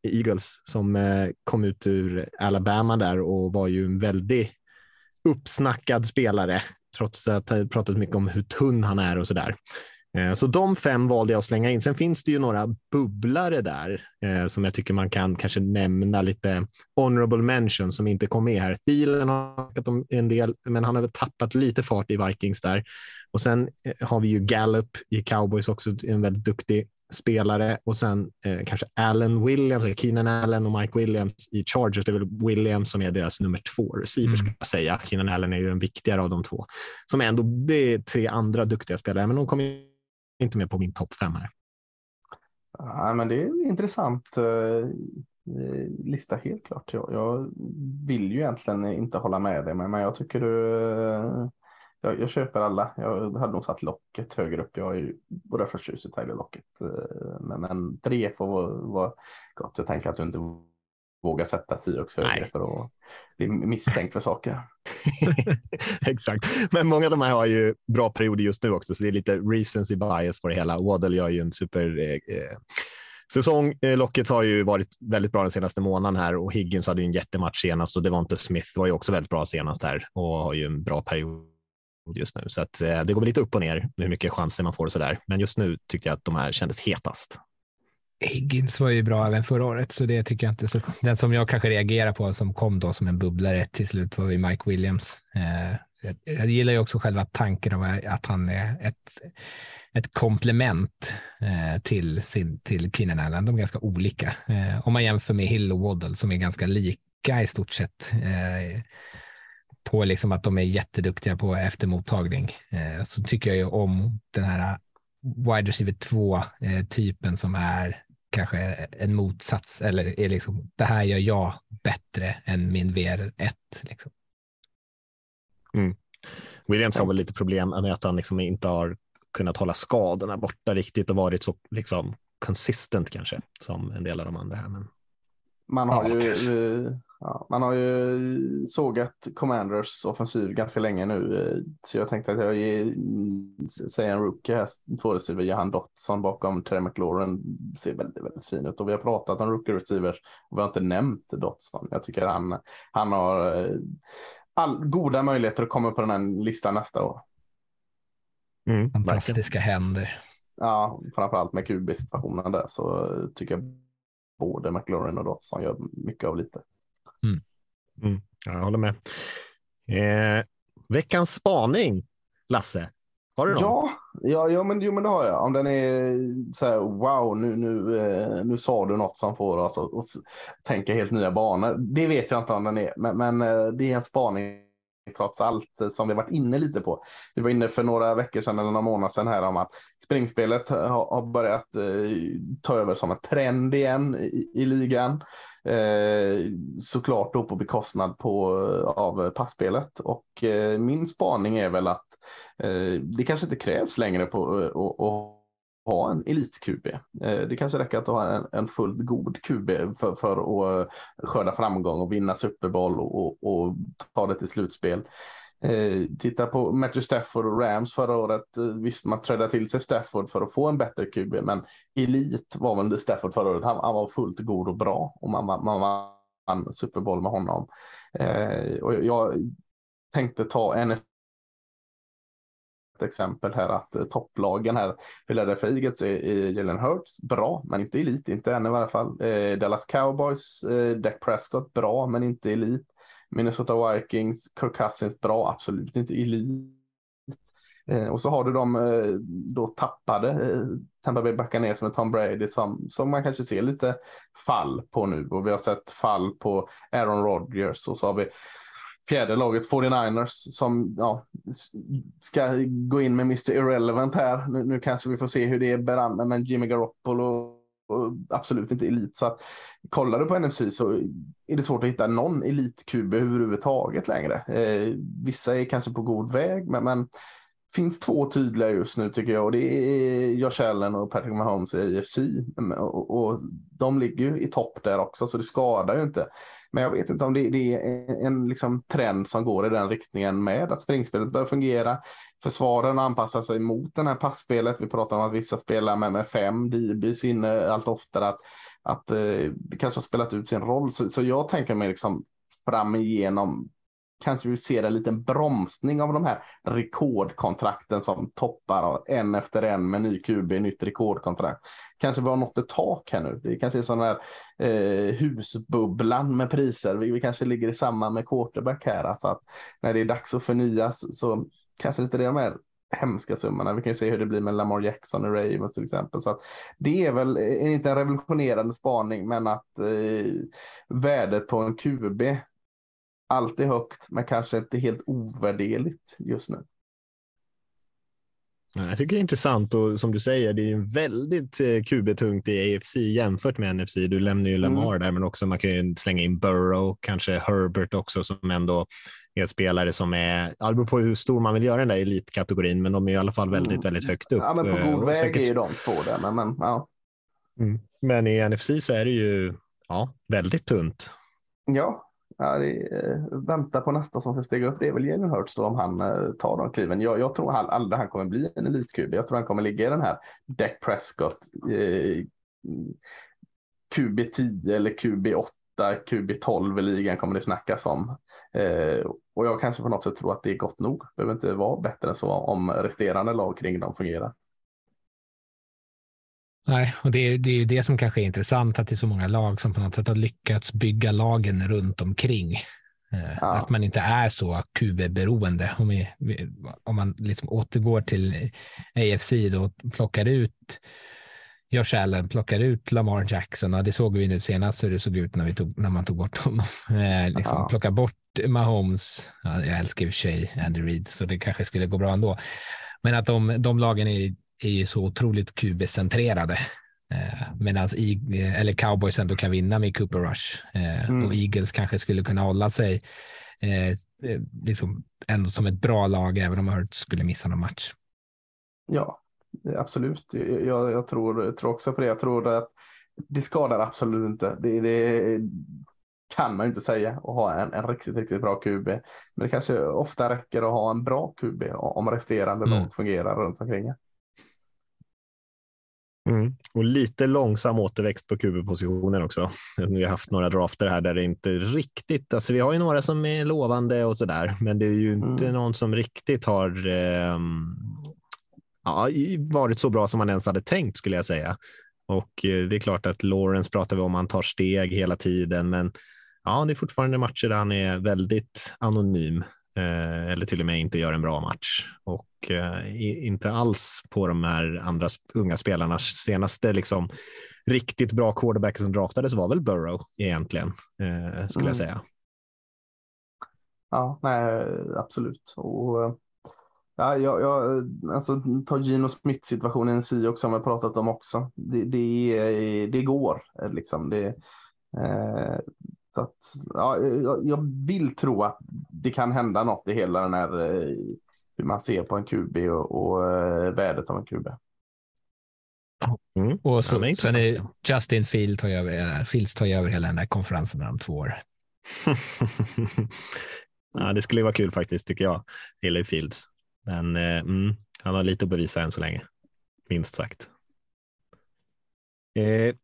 B: i Eagles som eh, kom ut ur Alabama där och var ju en väldigt uppsnackad spelare trots att jag pratat mycket om hur tunn han är och så där. Eh, Så de fem valde jag att slänga in. Sen finns det ju några bubblare där eh, som jag tycker man kan kanske nämna lite honorable mention som inte kom med här. Thielen har om en del, men han har väl tappat lite fart i Vikings där. Och sen eh, har vi ju Gallup i Cowboys också, en väldigt duktig spelare och sen eh, kanske Allen Williams, Keenan Allen och Mike Williams i Chargers. Det är väl Williams som är deras nummer två receiver
D: Mm.
B: ska säga. Keenan Allen är ju den viktigare av de två som ändå det är tre andra duktiga spelare, men de kommer inte med på min topp fem här.
C: Ja, men det är en intressant eh, eh, lista helt klart. Jag, jag vill ju egentligen inte hålla med dig, men, men jag tycker du eh, jag, jag köper alla. Jag hade nog satt locket högre upp. Jag är ju både förtjust i Tyler Locket. eh, Men, men tre får vara gott. Jag tänker att du inte vågar sätta Seahawks högre för att bli misstänkt för saker. [laughs]
B: Exakt, men många av de här har ju bra perioder just nu också, så det är lite recency bias på det hela. Waddle gör ju en super eh, eh, säsong. Eh, Locket har ju varit väldigt bra den senaste månaden här och Higgins hade ju en jättematch senast och Devonte Smith var ju också väldigt bra senast här och har ju en bra period just nu. Så att eh, det går lite upp och ner hur mycket chanser man får och så där. Men just nu tyckte jag att de här kändes hetast.
D: Higgins var ju bra även förra året, så det tycker jag inte så. Den som jag kanske reagerar på som kom då som en bubblare till slut var ju Mike Williams. Eh, jag, jag gillar ju också själva tanken av att han är ett, ett komplement eh, till, sin, till Keenan Allen. De är ganska olika. Eh, om man jämför med Hill och Waddle som är ganska lika i stort sett. Eh, på liksom att de är jätteduktiga på eftermottagning. Eh, så tycker jag ju om den här wide receiver 2 eh, typen som är kanske en motsats eller är liksom det här gör jag bättre än min VR1. Liksom.
B: Williams har väl lite problem med att han liksom inte har kunnat hålla skadorna borta riktigt och varit så liksom consistent kanske som en del av de andra här. Men
C: Man har,
B: Ja,
C: ju,
B: kanske.
C: Ja, man har ju sågat Commanders offensiv ganska länge nu. eh, Så jag tänkte att jag ger, säger en rookie här, två receiver, Johan Dotson bakom Terry McLaurin. Ser väldigt, väldigt fin ut. Och vi har pratat om rookie receivers och vi har inte nämnt Dotson. Jag tycker han, han har eh, all, goda möjligheter att komma på den här listan nästa år.
B: mm, verkligen.
D: Fantastiska händer.
C: Ja, framförallt med QB-situationen där så tycker jag både McLaurin och Dotson gör mycket av lite.
B: Ja, jag håller med. Eh, veckans spaning, Lasse. Har du någon?
C: Ja, ja, ja men, jo, men det har jag. Om den är så här, wow, nu, nu, eh, nu sa du något som får oss att att tänka helt nya banor. Det vet jag inte om den är, men, men eh, det är en spaning trots allt som vi varit inne lite på. Vi var inne för några veckor sedan eller några månader sedan här om att springspelet har, har börjat eh, ta över som en trend igen i, i ligan. Eh, såklart då på bekostnad på, eh, av passspelet och eh, min spaning är väl att eh, det kanske inte krävs längre på eh, att ha en elit-QB. Eh, det kanske räcker att ha en, en fullt god QB för, för att eh, skörda framgång och vinna Super Bowl och, och ta det till slutspel. Eh, titta på Matthew Stafford och Rams förra året. Eh, visst, man trädde till sig Stafford för att få en bättre QB, men elit var väl det Stafford förra året. Han, han var fullt god och bra och man, man, man vann Super Bowl med honom. Eh, och jag tänkte ta en exempel här att eh, topplagen här, Philadelphia Eagles i är Jalen Hurts, bra, men inte elit, inte än i varje fall. Eh, Dallas Cowboys, eh, Dak Prescott, bra, men inte elit. Minnesota Vikings, Kirk Cousins, bra, absolut inte elit. Eh, och så har du de eh, då tappade eh, Tampa Bay Buccaneers med Tom Brady som, som man kanske ser lite fall på nu och vi har sett fall på Aaron Rodgers och så har vi fjärde laget 49ers som ja, ska gå in med Mr Irrelevant här. Nu, nu kanske vi får se hur det är, an men Jimmy Garoppolo och absolut inte elit. Så att, kollar du på NFC så är det svårt att hitta någon elitkub överhuvudtaget längre. Eh, vissa är kanske på god väg, men, men finns två tydliga just nu tycker jag och det är Josh Allen och Patrick Mahomes i AFC. Mm, och, och de ligger ju i topp där också så det skadar ju inte. Men jag vet inte om det, det är en, en liksom trend som går i den riktningen med att springspelet börjar fungera. Försvaren anpassar sig mot det här passspelet. Vi pratar om att vissa spelar med, med fem DBs inne allt oftare. Att, att eh, det kanske har spelat ut sin roll. Så, så jag tänker mig liksom fram igenom kanske vi ser en liten bromsning av de här rekordkontrakten som toppar en efter en med ny QB, nytt rekordkontrakt. Kanske vi har nått ett tak här nu. Det kanske är sån här eh, husbubblan med priser. Vi, vi, kanske ligger i samma med quarterback här. Alltså att när det är dags att förnyas så kanske lite det de här hemska summorna. Vi kan ju se hur det blir med Lamar Jackson och Ravens till exempel. Så att det är väl inte en revolutionerande spaning, men att eh, värdet på en QB alltid högt, men kanske inte helt ovärderligt just nu.
B: Jag tycker det är intressant och som du säger, det är väldigt eh, QB-tungt i AFC jämfört med NFC. Du lämnar ju Lamar mm. där, men också man kan ju slänga in Burrow, kanske Herbert också, som ändå är spelare som är, ja, det beror på hur stor man vill göra den där elitkategorin, men de är i alla fall väldigt, mm. väldigt högt upp.
C: Ja, men på god eh, väg säkert... är ju de två där, men, men ja.
B: Mm. Men i NFC så är det ju ja, väldigt tunt.
C: Ja, Ja, är, eh, vänta på nästa som ska stiga upp. Det är väl Jalen Hurts då om han eh, tar de kliven. Jag, jag tror han, aldrig han kommer bli en elitkub. Jag tror han kommer ligga i den här Dak Prescott eh, mm, QB10 eller QB8, QB12 i ligan kommer det snackas om. Eh, och jag kanske på något sätt tror att det är gott nog. Behöver inte vara bättre än så om resterande lag kring dem fungerar.
D: Nej, och det är, det är ju det som kanske är intressant, att det är så många lag som på något sätt har lyckats bygga lagen runt omkring. Eh, ja. Att man inte är så QB-beroende. Om, vi, om man liksom återgår till AFC då plockar ut Josh Allen, plockar ut Lamar Jackson. Och det såg vi nu senast hur det såg ut när, vi tog, när man tog bort honom. [laughs] Eh, liksom, ja. Plocka bort Mahomes. Ja, jag älskar i och för sig Andy Reid, så det kanske skulle gå bra ändå. Men att de, de lagen är är ju så otroligt QB-centrerade. Eh, Medan eller Cowboys ändå kan vinna med Cooper Rush eh, mm. och Eagles kanske skulle kunna hålla sig eh, eh, liksom ändå som ett bra lag även om Hurts skulle missa någon match.
C: Ja, absolut. Jag, jag tror, tror också på det. Jag tror att det skadar absolut inte. Det, det kan man ju inte säga och ha en, en riktigt, riktigt bra QB. Men det kanske ofta räcker att ha en bra QB om resterande mm. lag fungerar runt omkring.
B: Mm. Och lite långsam återväxt på QB-positionen också. Vi har haft några drafter här där det inte riktigt, alltså vi har ju några som är lovande och så där, men det är ju inte mm. någon som riktigt har eh, ja, varit så bra som man ens hade tänkt skulle jag säga. Och eh, det är klart att Lawrence pratar vi om, han tar steg hela tiden, men ja, det är fortfarande matcher där han är väldigt anonym eller till och med inte gör en bra match och eh, inte alls på de här andra unga spelarnas senaste liksom riktigt bra quarterback som draftades var väl Burrow egentligen, eh, skulle mm. jag säga.
C: Ja, nej, absolut. Och, ja, jag, jag, alltså, ta Gino Smith situationen i sig också har vi pratat om också. Det, det, det går liksom. Det, eh, att, ja, jag, jag, vill tro att det kan hända något i hela den här eh, hur man ser på en QB och, och eh, värdet av en QB.
D: Mm. Och så, ja, sen är Justin Field tar över, Fields tar över hela den där konferensen om två år. [laughs]
B: ja, det skulle vara kul faktiskt tycker jag. Hillary Fields. Men eh, mm, han har lite att bevisa än så länge. Minst sagt. Eh,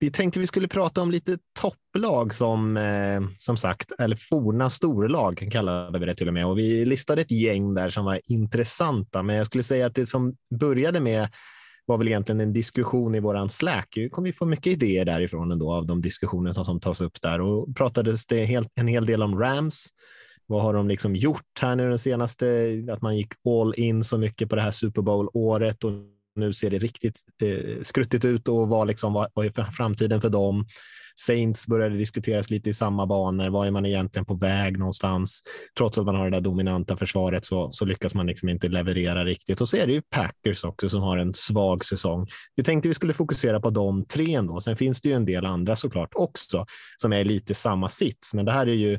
B: vi tänkte vi skulle prata om lite topplag som eh, som sagt, eller forna storlag kallade vi det till och med. Och vi listade ett gäng där som var intressanta, men jag skulle säga att det som började med var väl egentligen en diskussion i våran Slack. Vi kommer vi få mycket idéer därifrån ändå av de diskussioner som tas upp där och pratades det helt, en hel del om Rams. Vad har de liksom gjort här nu den senaste? Att man gick all in så mycket på det här Super Bowl året och nu ser det riktigt eh, skruttigt ut och vad, liksom, vad, vad är framtiden för dem? Saints började diskuteras lite i samma banor. Vad är man egentligen på väg någonstans? Trots att man har det där dominanta försvaret så, så lyckas man liksom inte leverera riktigt. Och så är det ju Packers också som har en svag säsong. Vi tänkte vi skulle fokusera på de tre ändå. Sen finns det ju en del andra såklart också som är lite samma sits. Men det här är ju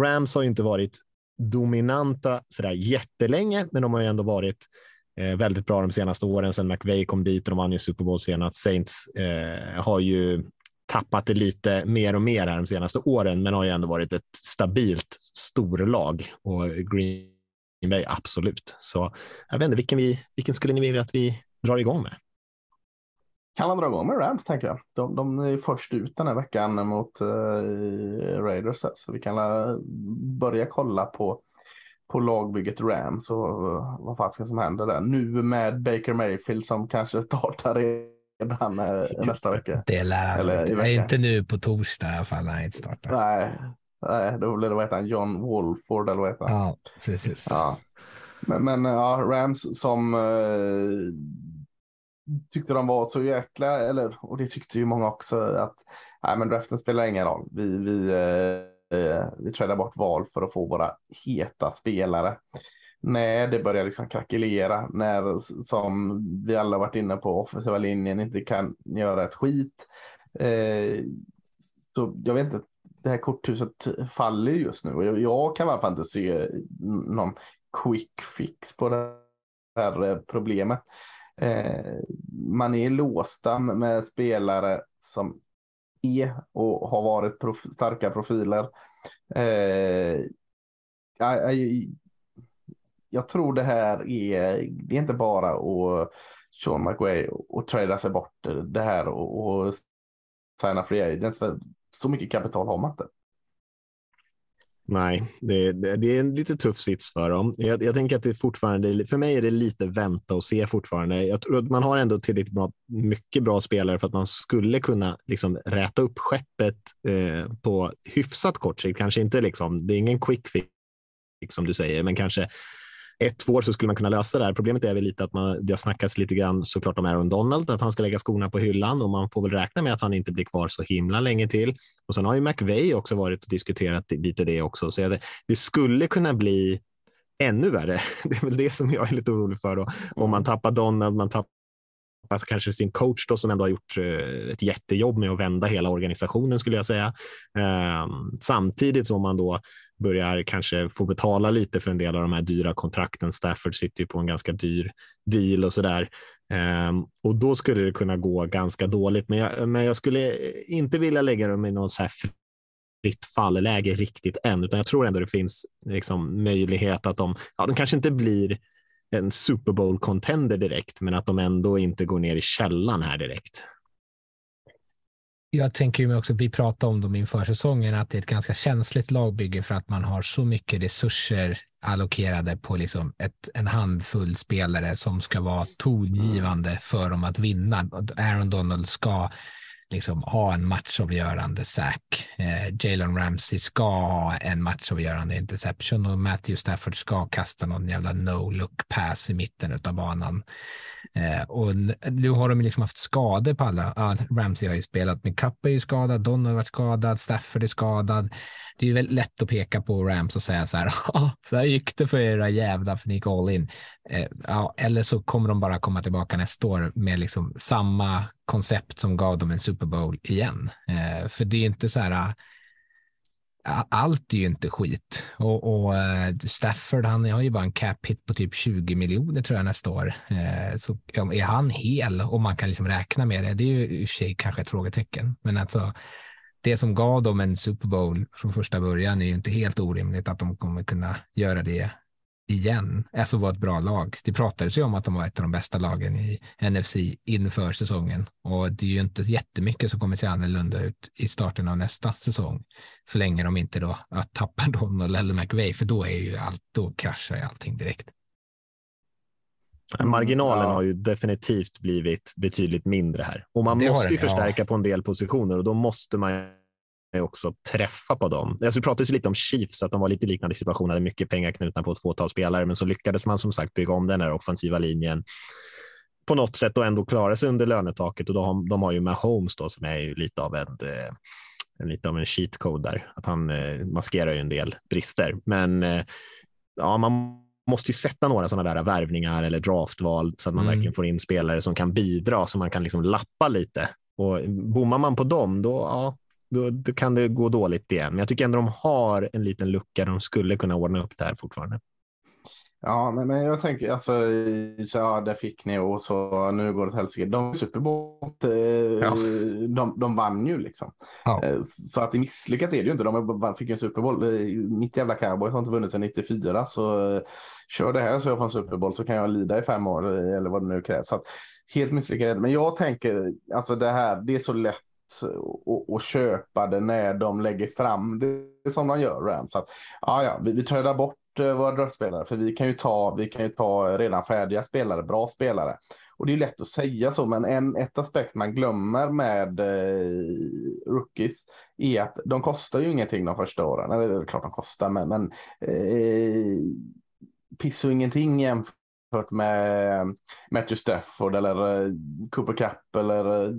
B: Rams har ju inte varit dominanta sådär jättelänge, men de har ju ändå varit eh, väldigt bra de senaste åren sedan McVay kom dit och de vann ju Super Bowl senast. Saints eh, har ju tappat det lite mer och mer här de senaste åren, men har ju ändå varit ett stabilt storlag och Green Bay absolut. Så jag vet inte, vilken, vi, vilken skulle ni vilja att vi drar igång med?
C: Kan man dra igång med Rams tänker jag. De, de är först ut den här veckan mot eh, Raiders, så vi kan eh, börja kolla på på lagbygget Rams och uh, vad fan som händer där. Nu med Baker Mayfield som kanske startar redan uh, nästa vecka.
D: Det lär han Eller inte. Inte nu på torsdag i alla fall när han inte startar.
C: Nej, nej då blir det vad heter han? John Wolford eller vad heter
D: han? Ja, precis.
C: Ja. Men, men ja, Rams som uh, tyckte de var så jäkla, eller och det tyckte ju många också att nej, men draften spelar ingen roll. Vi, vi Eh, Eh, vi tradar bort val för att få våra heta spelare. Nej, det börjar liksom krackelera när som vi alla varit inne på offensiva linjen inte kan göra ett skit. Eh, så jag vet inte, det här korthuset faller just nu och jag, jag kan i alla fall inte se någon quick fix på det här eh, problemet. Eh, man är låsta med spelare som är och har varit prof starka profiler. Eh, jag, jag, tror det här är, det är inte bara att Sean McWay och trada sig bort det här och, och signa free agents. För så mycket kapital har man inte.
B: Nej, det, det, det, är en lite tuff sits för dem. Jag, jag, tänker att det fortfarande, för mig är det lite vänta och se fortfarande. Jag tror att man har ändå tillräckligt bra, mycket bra spelare för att man skulle kunna liksom räta upp skeppet eh, på hyfsat kort sikt. Kanske inte liksom, det är ingen quick fix som du säger, men kanske ett, två år så skulle man kunna lösa det här. Problemet är väl lite att man, det har snackats lite grann såklart om Aaron Donald, att han ska lägga skorna på hyllan och man får väl räkna med att han inte blir kvar så himla länge till. Och sen har ju McVeigh också varit och diskuterat lite det också, så det, det skulle kunna bli ännu värre. [laughs] Det är väl det som jag är lite orolig för då. Om man tappar Donald, man tappar kanske sin coach då, som ändå har gjort eh, ett jättejobb med att vända hela organisationen skulle jag säga. Ehm, samtidigt som man då börjar kanske få betala lite för en del av de här dyra kontrakten. Stafford sitter ju på en ganska dyr deal och så där. Um, ehm, och då skulle det kunna gå ganska dåligt. Men jag, men jag skulle inte vilja lägga dem i någon så här fritt fallläge riktigt än, utan jag tror ändå det finns liksom möjlighet att de, ja, de kanske inte blir en Super Bowl contender direkt, men att de ändå inte går ner i källan här direkt.
D: Jag tänker ju också, vi pratade om dem inför säsongen, att det är ett ganska känsligt lagbygge för att man har så mycket resurser allokerade på liksom ett, en handfull spelare som ska vara tongivande för dem att vinna. Aaron Donald ska liksom ha en matchavgörande sack. Eh, Jalen Ramsey ska ha en matchavgörande interception och Matthew Stafford ska kasta någon jävla no-look pass i mitten av banan. Eh, och nu har de liksom haft skador på alla. Ah, Ramsey har ju spelat, men Cup är ju skadad, Donald har varit skadad, Stafford är skadad det är ju väldigt lätt att peka på Rams och säga så här, [laughs] så här gick det för era jävlar för ni gick all in. Eh, ja, eller så kommer de bara komma tillbaka nästa år med liksom samma koncept som gav dem en Super Bowl igen. Eh, för det är inte så här, eh, allt är ju inte skit. Och, och eh, Stafford, han har ju bara en cap hit på typ 20 miljoner tror jag nästa år. Eh, så är han hel och man kan liksom räkna med det, det är ju i och för sig kanske ett frågetecken. Men alltså, det som gav dem en Super Bowl från första början är ju inte helt orimligt att de kommer kunna göra det igen, alltså vara ett bra lag. Det pratades ju om att de var ett av de bästa lagen i NFC inför säsongen och det är ju inte jättemycket som kommer se annorlunda ut i starten av nästa säsong så länge de inte då tappar Donald eller McVay för då är ju allt, då kraschar ju allting direkt.
B: Marginalen ja. har ju definitivt blivit betydligt mindre här och man det måste ju förstärka ja. på en del positioner och då måste man också träffa på dem. Alltså, det pratades lite om Chiefs, att de var lite liknande situation, hade mycket pengar knutna på ett fåtal spelare, men så lyckades man som sagt bygga om den här offensiva linjen på något sätt och ändå klara sig under lönetaket och då har, de har ju med Holmes då som är ju lite av en, eh, en lite av en cheat code där, att han eh, maskerar ju en del brister. Men eh, ja, man måste ju sätta några sådana där värvningar eller draftval så att man mm. verkligen får in spelare som kan bidra så man kan liksom lappa lite. Och bommar man på dem, då, ja, då, då, kan det gå dåligt igen. Men jag tycker ändå de har en liten lucka. De skulle kunna ordna upp det här fortfarande.
C: Ja, men, men jag tänker alltså, ja, det fick ni och så nu går det till helsike. De Superbowl, eh, ja. de, de vann ju liksom. Ja. Eh, så att det misslyckat är det ju inte. De fick en Super Bowl. Eh, mitt jävla cowboy har inte vunnit sedan 94, så kör det här så jag får en Super Bowl så kan jag lida i fem år eller vad det nu krävs. Så att, helt misslyckat. Men jag tänker, alltså det här, det är så lätt och, och, köpa det när de lägger fram det som de gör Rams. Att, ja, ja, vi, vi trädar bort Eh, våra draftspelare för vi kan ju ta, vi kan ju ta redan färdiga spelare, bra spelare. Och det är lätt att säga så, men en, ett aspekt man glömmer med eh, rookies är att de kostar ju ingenting de första åren. Eller det är klart de kostar, men, men eh, piss och ingenting jämfört jämfört med Matthew Stafford eller eh, Cooper Cup eller eh,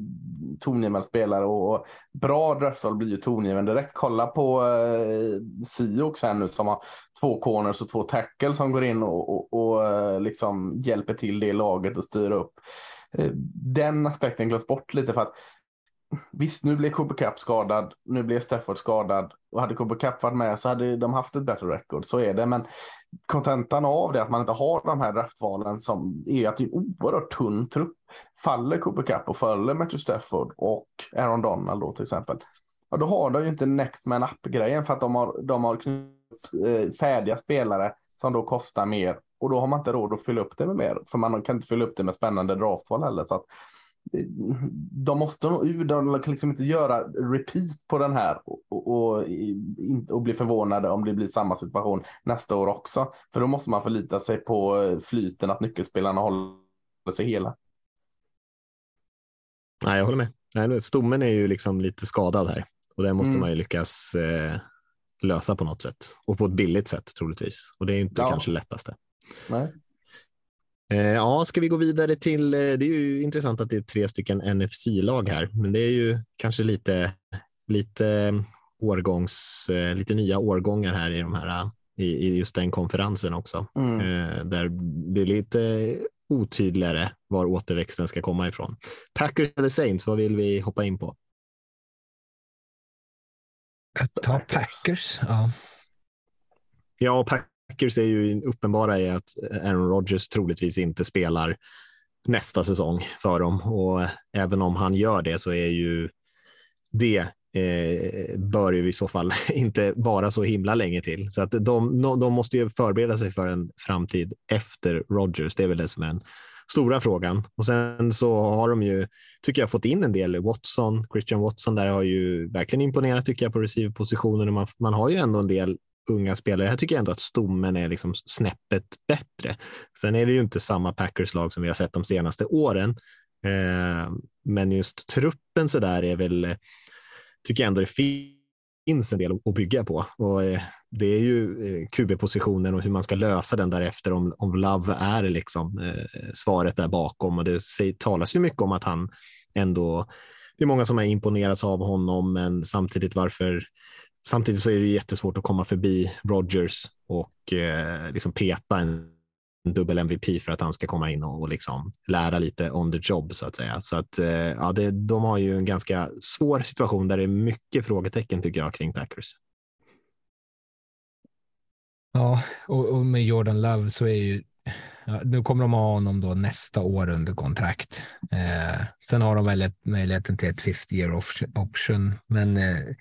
C: tongivande spelare. Och bra draftval blir ju tongivande direkt. Kolla på eh, Sioux här nu som har två corners och två tackles som går in och, och, och eh, liksom hjälper till det laget och styr upp. Den aspekten glöms bort lite för att Visst, nu blev Cooper Cup skadad, nu blev Stafford skadad och hade Cooper Cup varit med så hade de haft ett bättre record. Så är det, men kontentan av det att man inte har de här draftvalen som är att det är en oerhört tunn trupp. Faller Cooper Cup och faller Matthew Stafford och Aaron Donald då till exempel. Ja, då har de ju inte next man up grejen för att de har, de har eh, färdiga spelare som då kostar mer och då har man inte råd att fylla upp det med mer för man kan inte fylla upp det med spännande draftval heller. Så att de måste nå ur, de kan liksom inte göra repeat på den här och, och, och, och, bli förvånade om det blir samma situation nästa år också. För då måste man förlita sig på flyten, att nyckelspelarna håller sig hela.
B: Nej, jag håller med. stommen är ju liksom lite skadad här och det måste mm. man ju lyckas eh, lösa på något sätt och på ett billigt sätt troligtvis. Och det är inte ja. kanske lättaste. Nej. Eh, ja, ska vi gå vidare till, eh, det är ju intressant att det är tre stycken NFC-lag här, men det är ju kanske lite, lite eh, årgångs, lite nya årgångar här i de här, i, just den konferensen också, mm. där det är lite otydligare var återväxten ska komma ifrån. Packers eller Saints, vad vill vi hoppa in på?
D: Ta Packers, ja.
B: Ja, Packers är ju uppenbara i att eh, Aaron Rodgers troligtvis inte spelar nästa säsong för dem och eh, även om han gör det så är ju det eh, bör ju i så fall [laughs] inte vara så himla länge till. Så att de, de måste ju förbereda sig för en framtid efter Rodgers. Det är väl det som är den stora frågan. Och sen så har de ju, tycker jag, fått in en del. Watson, Christian Watson där har ju verkligen imponerat tycker jag på receiverpositionen. Man, man har ju ändå en del unga spelare. Här tycker jag ändå att stommen är liksom snäppet bättre. Sen är det ju inte samma Packers-lag som vi har sett de senaste åren. Eh, men just truppen så där är väl, eh, tycker jag ändå det finns en del att bygga på. Och eh, det är ju eh, QB-positionen och hur man ska lösa den därefter om, om Love är liksom eh, svaret där bakom. Och det talas ju mycket om att han ändå, det är många som har imponerats av honom, men samtidigt varför samtidigt så är det jättesvårt att komma förbi Rogers och eh, liksom peta en dubbel MVP för att han ska komma in och, och liksom lära lite on the job så att säga. Så att eh, ja, det, de har ju en ganska svår situation där det är mycket frågetecken tycker jag kring Packers.
D: Ja, och, och med Jordan Love så är ju Ja, nu kommer de ha honom då nästa år under kontrakt. Eh, sen har de väl möjligheten till ett 50 year option, men eh,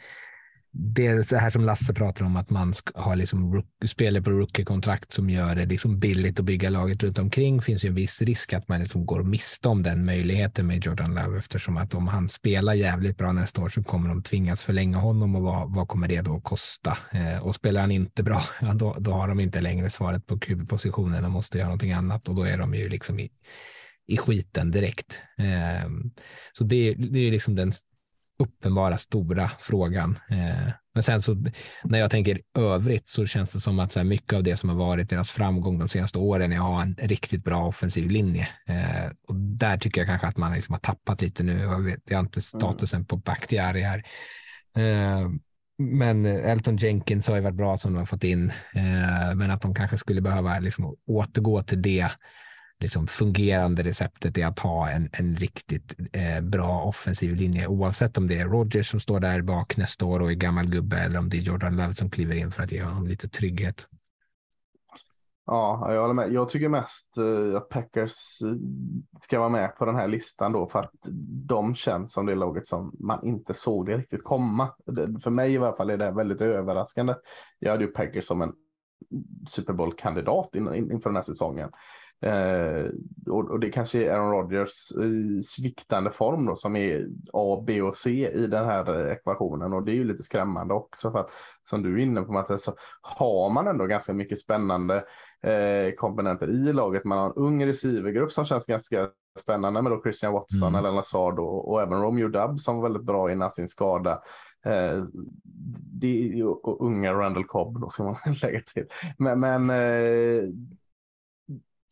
D: det är så här som Lasse pratar om, att man har liksom spelare på rookie-kontrakt som gör det liksom billigt att bygga laget runt omkring. finns ju en viss risk att man liksom går miste om den möjligheten med Jordan Love eftersom att om han spelar jävligt bra nästa år så kommer de tvingas förlänga honom och vad, vad kommer det då att kosta? Eh, och spelar han inte bra, [laughs] ja, då, då har de inte längre svaret på QB-positionen och måste göra någonting annat och då är de ju liksom i, i skiten direkt. Eh, så det, det är liksom den uppenbara stora frågan. Eh, men sen så när jag tänker övrigt så känns det som att så här, mycket av det som har varit deras framgång de senaste åren är att ha en riktigt bra offensiv linje. Eh, och där tycker jag kanske att man liksom har tappat lite nu. Jag vet jag inte mm. statusen på Bakhtiari här. Eh, men Elton Jenkins har ju varit bra som de har fått in, men att de kanske skulle behöva liksom återgå till det liksom fungerande receptet är att ha en, en riktigt eh, bra offensiv linje oavsett om det är Rogers som står där bak nästa år och är gammal gubbe eller om det är Jordan Love som kliver in för att ge honom lite trygghet.
C: Ja, jag håller med. Jag tycker mest eh, att Packers eh, ska vara med på den här listan då för att de känns som det laget som man inte såg det riktigt komma. För mig i alla fall är det väldigt överraskande. Jag hade ju Packers som en Super Bowl-kandidat in, in, inför den här säsongen. Eh, och, och, det kanske är Aaron Rodgers i sviktande form då, som är A, B och C i den här ekvationen. Och det är ju lite skrämmande också för att som du är inne på Mattias så har man ändå ganska mycket spännande eh, komponenter i laget. Man har en ung receivergrupp som känns ganska spännande med då Christian Watson mm. eller Lazard och, och även Romeo Dubb som var väldigt bra innan sin skada. Eh, det, och unga Randall Cobb då ska man [laughs] lägga till. Men, men eh,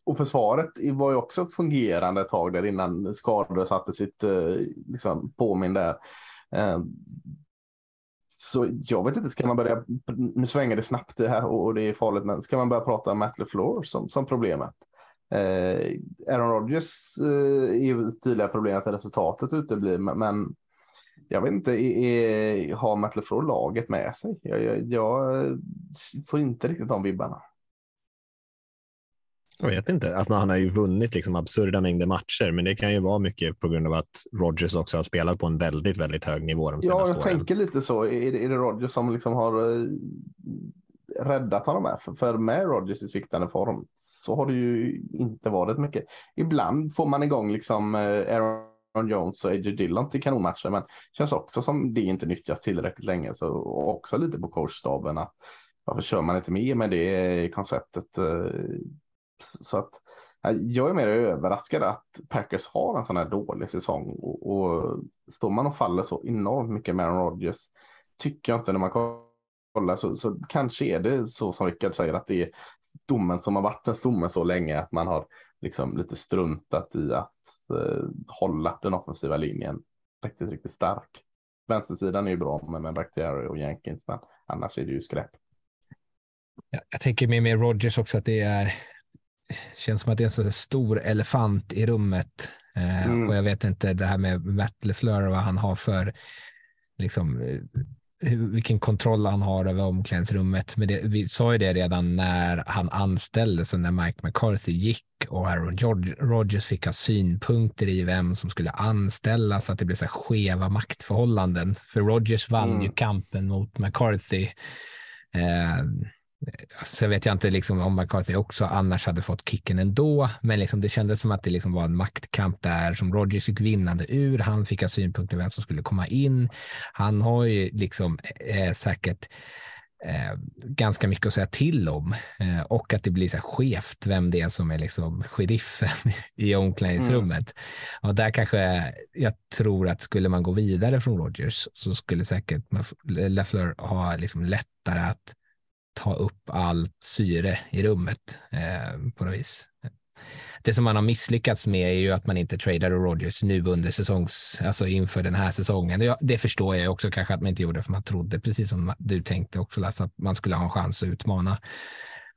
C: och försvaret var ju också fungerande ett tag där innan skador satte sitt eh, liksom, påminn där. Eh, så jag vet inte, ska man börja, nu svänger det snabbt det här och det är farligt, men ska man börja prata om Matt LeFleur som, som problemet? Eh, Aaron Rodgers eh, är ju tydliga problemet att resultatet uteblir, men jag vet inte, är, är, har Matt LeFleur laget med sig? Jag, jag, jag eh, får inte riktigt de vibbarna.
B: Jag vet inte. Att han har ju vunnit liksom absurda mängder matcher, men det kan ju vara mycket på grund av att Rodgers också har spelat på en väldigt, väldigt hög nivå de
C: senaste
B: Ja, jag
C: åren. tänker lite så. Är det, är det Rodgers som liksom har uh, räddat honom här? För, för med Rodgers i sviktande form så har det ju inte varit mycket. Ibland får man igång liksom uh, Aaron Jones och AJ Dillon till kanonmatcher, men känns också som det inte nyttjas tillräckligt länge. Så också lite på coachstaben att varför kör man inte med med det konceptet? Så att jag är mer överraskad att Packers har en sån här dålig säsong och, och står man och faller så enormt mycket med Aaron Rodgers tycker jag inte när man kollar så, så kanske är det så som Rickard säger att det är domen som har varit en stomme så länge att man har liksom lite struntat i att eh, hålla den offensiva linjen riktigt, riktigt stark. Vänstersidan är ju bra med, med Bakhtiari och Jenkins, men annars är det ju skräp.
D: Jag, jag tänker med, med Rogers också att det är känns som att det är en så stor elefant i rummet. Eh, mm. Och jag vet inte det här med Matt LeFleur, vad han har för, liksom, eh, vilken kontroll han har över omklädningsrummet. Men det, vi sa ju det redan när han anställdes och när Mike McCarthy gick och Aaron Rodgers fick ha synpunkter i vem som skulle anställas, att det blev så skeva maktförhållanden. För Rodgers vann mm. ju kampen mot McCarthy. Eh, Sen vet jag inte liksom om McCarthy också annars hade fått kicken ändå, men liksom det kändes som att det liksom var en maktkamp där som Rogers gick vinnande ur. Han fick ha synpunkter vem som skulle komma in. Han har ju liksom eh, säkert eh, ganska mycket att säga till om eh, och att det blir så här skevt vem det är som är liksom sheriffen [laughs] i omklädningsrummet. Mm. Och där kanske jag tror att skulle man gå vidare från Rogers så skulle säkert Leffler ha liksom lättare att ta upp allt syre i rummet eh, på något vis. det som man har misslyckats med är ju att man inte tradade Rodgers nu under säsongs, alltså inför den här säsongen. Det, det förstår jag också kanske att man inte gjorde för man trodde, precis som du tänkte också, Lasse, att man skulle ha en chans att utmana.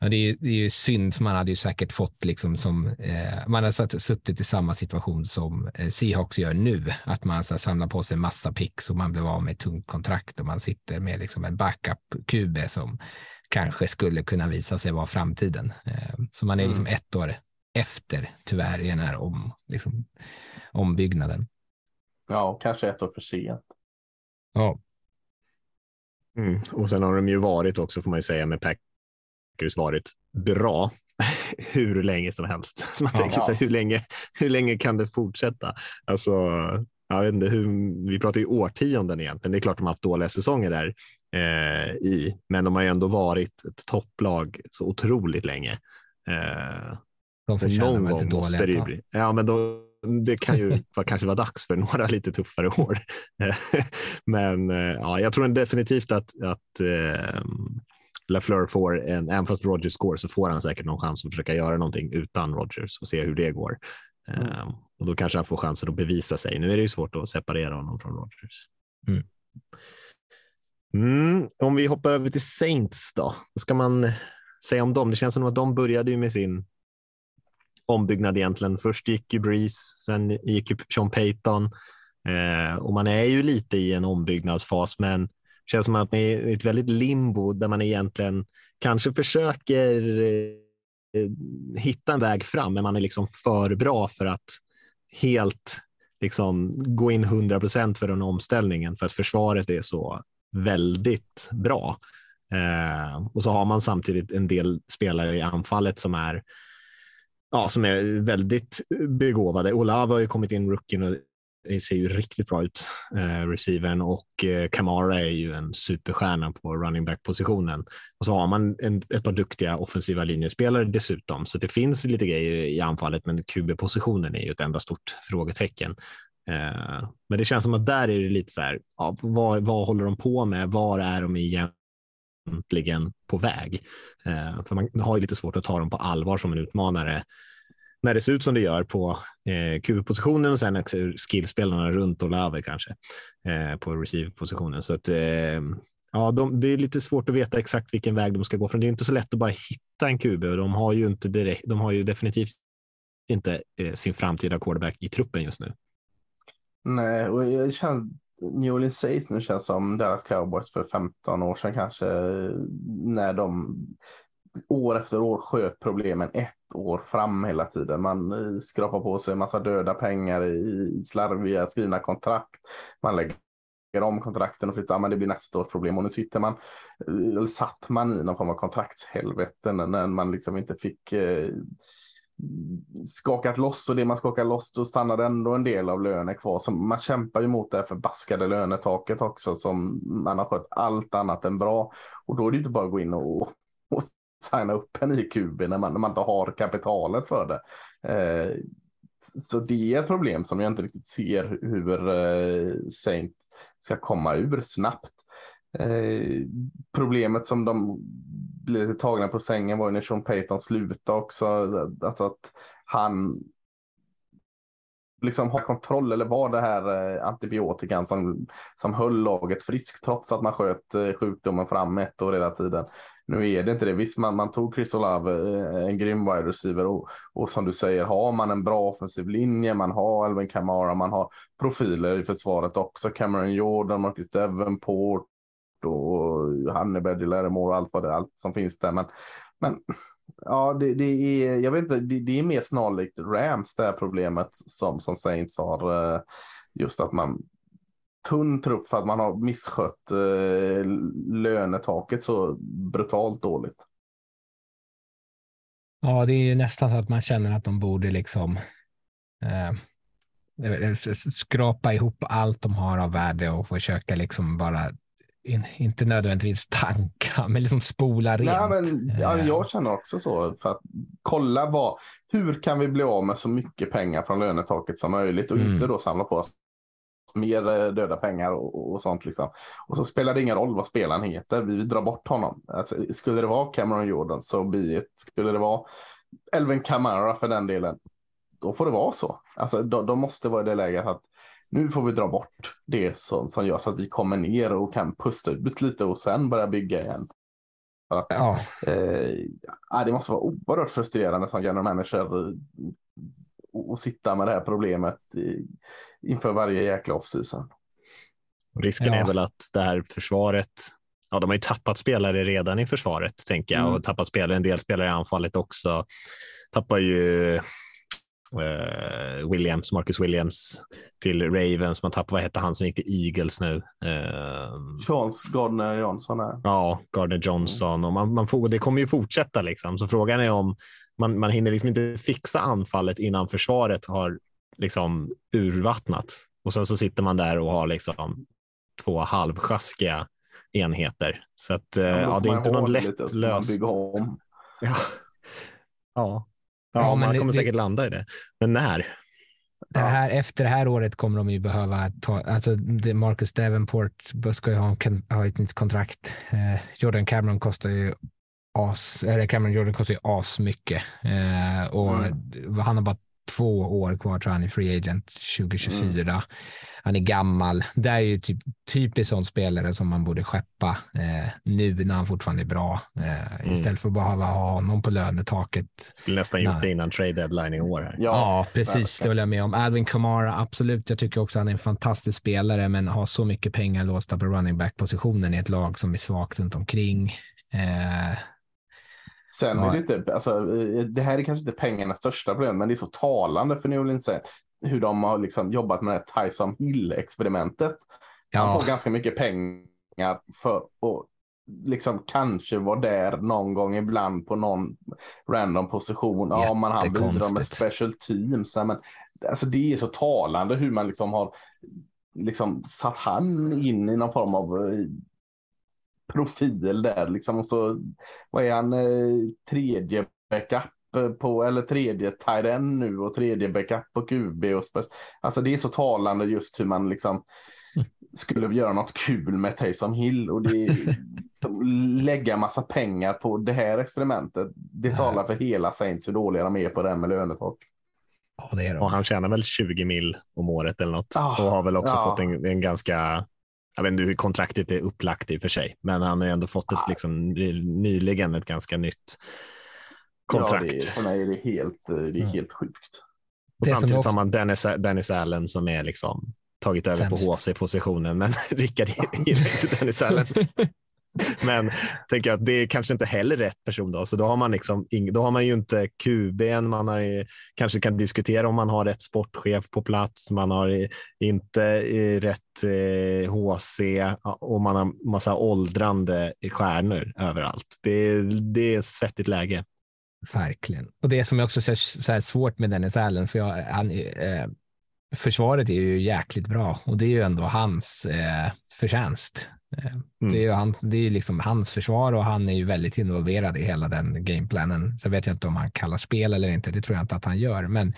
D: Ja, det, är, det är ju synd, för man hade ju säkert fått liksom som, eh, man har satt, suttit i samma situation som eh, Seahawks gör nu, att man så här, samlar på sig massa picks och man blev av med ett tungt kontrakt och man sitter med liksom en backup-QB som kanske skulle kunna visa sig vara framtiden. Eh, så man är liksom mm. ett år efter tyvärr i den här om, liksom, ombyggnaden.
C: Ja, kanske ett år för sent.
D: Ja.
B: Mm. Och sen har de ju varit också, får man ju säga, med Packers varit bra [laughs] hur länge som helst. [laughs] Så man ja, tänker sig, hur länge, hur länge kan det fortsätta? Alltså, jag vet inte, hur, vi pratar ju årtionden egentligen. Det är klart de har haft dåliga säsonger där eh, i, men de har ju ändå varit ett topplag så otroligt länge. Eh,
D: de förtjänar någon gång måste det ju bli.
B: Ja, men då, det kan ju [laughs] kanske vara dags för några lite tuffare år. [laughs] men eh, ja, jag tror definitivt att, att eh, LaFleur får en, även fast Rogers går så får han säkert någon chans att försöka göra någonting utan Rogers och se hur det går. Mm. Um, och då kanske han får chansen att bevisa sig. Nu är det ju svårt att separera honom från Rogers. Mm. Mm, om vi hoppar över till Saints då, vad ska man säga om dem? Det känns som att de började ju med sin ombyggnad egentligen. Först gick ju Breeze, sen gick ju Sean Payton eh, och man är ju lite i en ombyggnadsfas, men det känns som att man är i ett väldigt limbo där man egentligen kanske försöker eh, hitta en väg fram, men man är liksom för bra för att helt liksom gå in 100 procent för den omställningen för att försvaret är så väldigt bra. Eh, och så har man samtidigt en del spelare i anfallet som är ja, som är väldigt begåvade. Olava har ju kommit in, rookien, och det ser ju riktigt bra ut, eh, receivern och eh, Kamara är ju en superstjärna på running back positionen. Och så har man en, ett par duktiga offensiva linjespelare dessutom, så det finns lite grejer i anfallet, men QB-positionen är ju ett enda stort frågetecken. Eh, men det känns som att där är det lite så här, ja, vad, vad håller de på med? Var är de egentligen på väg? Eh, för man har ju lite svårt att ta dem på allvar som en utmanare när det ser ut som det gör på eh, QB-positionen och sen skillspelarna runt Olave kanske eh, på receive-positionen. Så att eh, ja, de, det är lite svårt att veta exakt vilken väg de ska gå. från. det är inte så lätt att bara hitta en QB och de har ju inte direkt. De har ju definitivt inte eh, sin framtida quarterback i truppen just nu.
C: Nej, och jag känner New Orleans Saints nu känns som deras cowboys för 15 år sedan kanske när de år efter år sköt problemen ett år fram hela tiden. Man eh, skrapar på sig en massa döda pengar i slarviga skrivna kontrakt. Man lägger om kontrakten och flyttar, men det blir nästa års problem. Och nu sitter man, eh, eller satt man i någon form av kontraktshelvete när man liksom inte fick eh, skakat loss och det man skakar loss då stannar ändå en del av lönen kvar. Så man kämpar ju mot det här förbaskade lönetaket också som man har skött allt annat än bra. Och då är det inte bara att gå in och, och signa upp en i QB när man, när man inte har kapitalet för det. Eh, så det är ett problem som jag inte riktigt ser hur eh, Saint ska komma ur snabbt. Eh, problemet som de blev tagna på sängen var ju när Sean Payton slutade också. Alltså att han liksom har kontroll eller var det här eh, antibiotikan som, som höll laget friskt trots att man sköt eh, sjukdomen fram ett år hela tiden. Nu är det inte det. Visst, man, man tog Chris Olave, eh, en grym wide receiver och, och som du säger, har man en bra offensiv linje, man har Alvin Kamara, man har profiler i försvaret också, Cameron Jordan, Marcus Davenport och Hannibal, Larimore och allt vad det allt som finns där. Men, men ja, det, det är, jag vet inte, det, det, är mer snarlikt Rams det här problemet som, som Saints har. Eh, just att man tunn trupp för att man har misskött eh, lönetaket så brutalt dåligt.
D: Ja, det är ju nästan så att man känner att de borde liksom eh, skrapa ihop allt de har av värde och försöka liksom bara in, inte nödvändigtvis tanka, [laughs] men liksom spola rent.
C: Nej, men, ja, eh. jag känner också så. För att kolla vad, hur kan vi bli av med så mycket pengar från lönetaket som möjligt och mm. inte då samla på oss mer eh, döda pengar och, och, sånt liksom. Och så spelar det ingen roll vad spelaren heter. Vi drar bort honom. Alltså, skulle det vara Cameron Jordan så be it. Skulle det vara Elvin Kamara för den delen, då får det vara så. Alltså, de, de måste vara i det läget att nu får vi dra bort det som, som gör så att vi kommer ner och kan pusta ut lite och sen börja bygga igen. Att,
D: Ja,
C: eh, det måste vara oerhört frustrerande som general manager eh, och, och sitta med det här problemet i, inför varje jäkla offseason.
B: Risken
D: Ja.
B: är väl att det här försvaret, ja, de har ju tappat spelare redan i försvaret, tänker jag,
C: Mm.
B: och tappat spelare, en del spelare i anfallet också. Tappar ju eh, Williams, Marcus Williams till Ravens. Man tappar, vad hette han som gick till Eagles nu? Eh,
C: Chance Gardner Johnson här.
B: ja, Gardner Johnson och man, man får, det kommer ju fortsätta liksom. Så frågan är om man, man hinner liksom inte fixa anfallet innan försvaret har liksom urvattnat och sen så sitter man där och har liksom två halvsjaskiga enheter. Så att eh, ja,
C: får
B: det är inte någon
C: bygga om.
B: Ja. Ja.
D: Ja,
B: Ja,
D: men
B: man kommer
D: det-
B: säkert landa i det. Men när?
D: det här, efter det här året kommer de ju behöva ta, alltså Marcus Davenport ska ju ha, ha ett nytt kontrakt. Eh, Jordan Cameron kostar ju as, eller Cameron Jordan kostar ju as mycket eh, och han har bara två år kvar tror han är free agent 2024. Han är gammal. Det är ju typ typiskt sån spelare som man borde skeppa eh, nu när han fortfarande är bra. Eh, Istället för att behöva ha honom på lönetaket
B: Skulle nästan gjort det innan trade deadline i år. Här.
D: Ja, precis.
C: verkligen.
D: Det håller jag med om. Alvin Kamara, absolut. Jag tycker också att han är en fantastisk spelare, men har så mycket pengar låsta på running back-positionen i ett lag som är svagt runt omkring. Eh,
C: Sen
D: Ja.
C: är det inte, alltså, eh, det här är kanske inte pengarnas största problem, men det är så talande för New Orleans hur de har liksom jobbat med det här Tyson Hill-experimentet. Han
D: ja,
C: får ganska mycket pengar för att liksom kanske vara där någon gång ibland på någon random position. Ja, man han bidrar med special teams. Men, alltså, det är så talande hur man liksom har liksom satt han in i någon form av eh, profil där liksom. Och så vad är han eh, tredje backup eh, på eller tredje tight end nu och tredje backup på QB och alltså det är så talande just hur man liksom skulle göra något kul med Taysom Hill och det [laughs] lägga massa pengar på det här experimentet. Det talar för hela Saints hur dåliga de är på det här med lönetak.
D: ja, det är
B: Och
D: de.
B: han tjänar väl 20 mil om året eller något
C: Ah,
B: och har väl också
C: ja.
B: fått en, en ganska jag vet inte hur kontraktet är upplagt i och för sig, men han har ju ändå fått ett,
C: Ah.
B: liksom, nyligen ett ganska nytt kontrakt.
C: Ja, det är, för mig är det helt, eh, det är
D: Mm.
C: helt sjukt.
B: och
D: Det
B: samtidigt
D: också-
B: har man Dennis, Dennis Allen som är liksom tagit över
D: Sämst.
B: på HC-positionen, men [laughs] Rickard gillar [laughs] inte Dennis Allen. [laughs] Men tänker att det är kanske inte heller rätt person då, så då har man liksom, då har man ju inte QBn, man har kanske kan diskutera om man har rätt sportchef på plats, man har inte rätt eh, HC och man har massa åldrande stjärnor överallt. Det, är- det är ett svettigt läge.
D: Verkligen. Och det som jag också ser så här svårt med Dennis Allen, för jag, han, eh, försvaret är ju jäkligt bra och det är ju ändå hans eh, förtjänst. Eh,
B: Mm.
D: Det är ju hans, det är liksom hans försvar och han är ju väldigt involverad i hela den gameplanen. Så vet jag inte om han kallar spel eller inte, det tror jag inte att han gör, men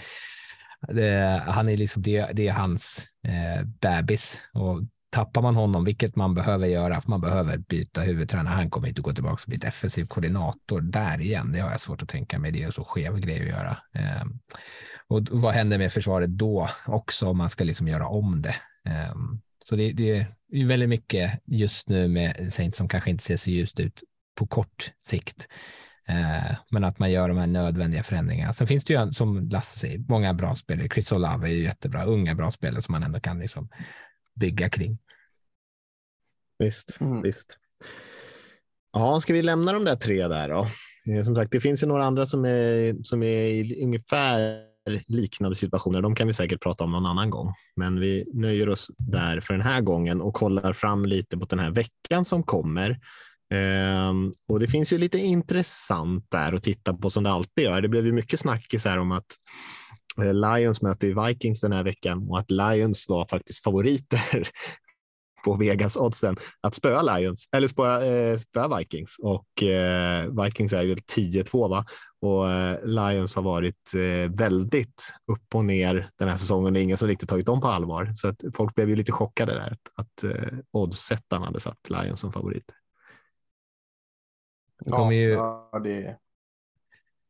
D: det, han är liksom, det, det är hans eh, bebis och tappar man honom, vilket man behöver göra, för man behöver byta huvudtränare, han kommer inte gå tillbaka och bli defensiv koordinator där igen. Det har jag svårt att tänka mig. Det är en så skev grej att göra. Eh, och vad händer med försvaret då också om man ska liksom göra om det? Eh, så det, det är ju väldigt mycket just nu med Saints som kanske inte ser så ljust ut på kort sikt. Eh, men att man gör de här nödvändiga förändringarna. Sen finns det ju, som Lasse säger, många bra spelare. Chris Olave är ju jättebra, unga bra spelare som man ändå kan liksom bygga kring.
B: Visst,
C: Mm.
B: visst. Ja, ska vi lämna de där tre där då? Eh, Som sagt, det finns ju några andra som är, som är i ungefär liknande situationer. De kan vi säkert prata om någon annan gång, men vi nöjer oss där för den här gången och kollar fram lite mot den här veckan som kommer. Um, och det finns ju lite intressant där att titta på som det alltid gör. Det blev ju mycket snackis här om att eh, Lions möter Vikings den här veckan och att Lions var faktiskt favoriter [laughs] på Vegas-oddsen att spöa Lions eller spöa, eh, spöa Vikings och eh, Vikings är ju 10-2 va och eh, Lions har varit eh, väldigt upp och ner den här säsongen. Det är ingen som riktigt tagit dem på allvar så att folk blev ju lite chockade där att, att eh, oddsättaren hade satt Lions som favorit.
D: Det kommer ju,
C: Ja, det,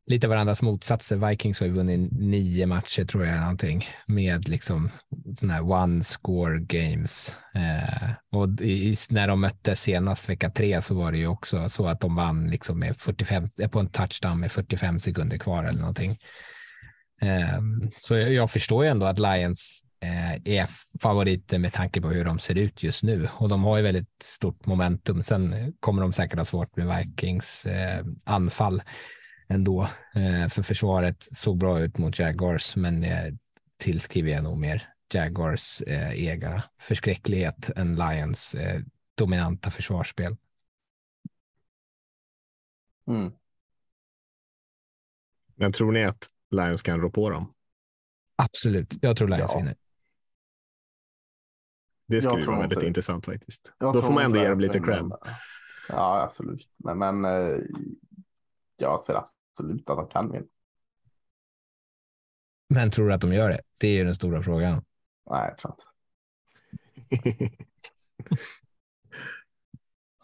D: lite varandras motsatser. Vikings har ju vunnit nio matcher tror jag någonting med liksom sådana här one score games. Eh, och i, när de mötte senast vecka tre så var det ju också så att de vann liksom med 45 eh, på en touchdown med 45 sekunder kvar eller någonting. Eh, så jag, jag, förstår ju ändå att Lions eh, är favoriter med tanke på hur de ser ut just nu och de har ju väldigt stort momentum. Sen kommer de säkert ha svårt med Vikings eh, anfall ändå. Eh, för försvaret såg bra ut mot Jaguars, men eh, tillskriver jag nog mer Jaguars eh, egna förskräcklighet än Lions dominanta försvarsspel.
B: Mm. Men tror ni att Lions kan rå på dem?
D: Absolut, jag tror Lions ja. vinner.
B: Det skulle ju vara väldigt intressant faktiskt. Då får man ändå ge dem lite cred.
C: Ja, absolut. Men, men jag ser absolut att de kan vinna.
D: Men tror du att de gör det? Det är ju den stora frågan.
C: Nej, jag tror inte. [laughs]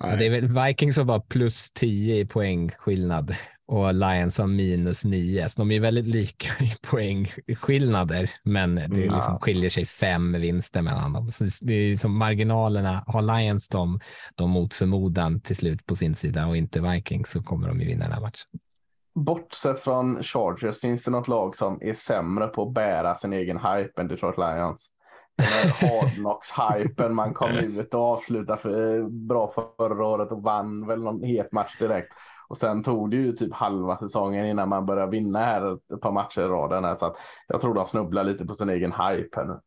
D: ja, det är väl Vikings har bara plus 10 i poängskillnad och Lions har minus 9. Så de är väldigt lika i poängskillnader, men det mm, liksom skiljer sig fem vinster mellan dem. Så det är som marginalerna. Har Lions dem, de mot förmodan till slut på sin sida och inte Vikings så kommer de ju vinna den här matchen
C: bortsett från Chargers, finns det något lag som är sämre på att bära sin egen hype än Detroit Lions? Den hardknocks-hypen man kom [laughs] ut och avslutade för, bra förra året och vann väl någon het match direkt. Och sen tog det ju typ halva säsongen innan man började vinna här ett par matcher i raden. Så att jag tror de snubblar lite på sin egen hype här nu.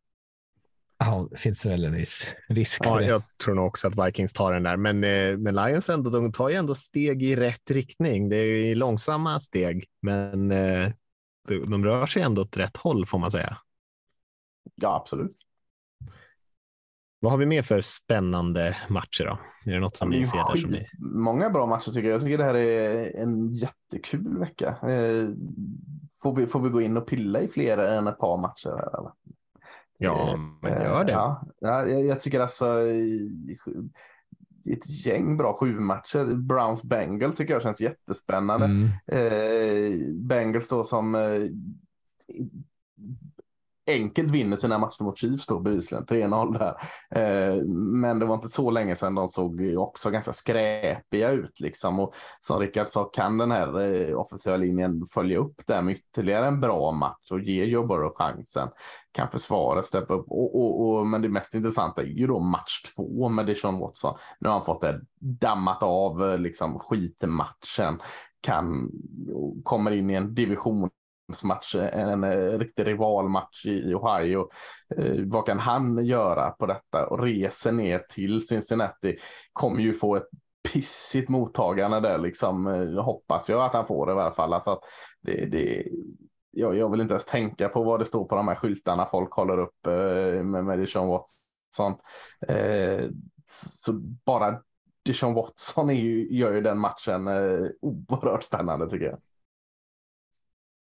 D: Ja, det finns väl en viss risk.
B: Ja, jag tror nog också att Vikings tar den där, men, eh, men Lions ändå, de tar ju ändå steg i rätt riktning. Det är långsamma steg, men eh, de rör sig ändå åt rätt håll får man säga.
C: Ja, absolut.
B: Vad har vi mer för spännande matcher då? Är det något som ni ser där? Som ni...
C: Många bra matcher tycker jag. Jag tycker det här är en jättekul vecka. Eh, får vi, får vi gå in och pilla i fler än ett par matcher? Här, eller?
B: Ja, men gör det.
C: Ja, jag, tycker alltså ett gäng bra sju matcher. Browns Bengals tycker jag känns jättespännande. Mm. Eh, Bengals då som eh, enkelt vinner sina matcher mot Chiefs då bevisligen 3-0 där. Eh, men det var inte så länge sedan de såg också ganska skräpiga ut liksom och som Rickard sa kan den här eh, offensiva linjen följa upp det med ytterligare en bra match och ge Joe Burrow chansen. Kan försvaret steppa upp och, och, och, men det mest intressanta är ju då match två med Deshaun Watson. Nu har han fått det dammat av eh, liksom skitmatchen kan kommer in i en division match, en, riktig rivalmatch i Ohio. Eh, vad kan han göra på detta? Och reser ner till Cincinnati kommer ju få ett pissigt mottagande där liksom. Eh, hoppas jag att han får det i alla fall. Alltså det, det, jag, jag vill inte ens tänka på vad det står på de här skyltarna folk håller upp eh, med, med Deshaun Watson. Eh, så bara Deshaun Watson är ju, gör ju den matchen eh, oerhört spännande tycker jag.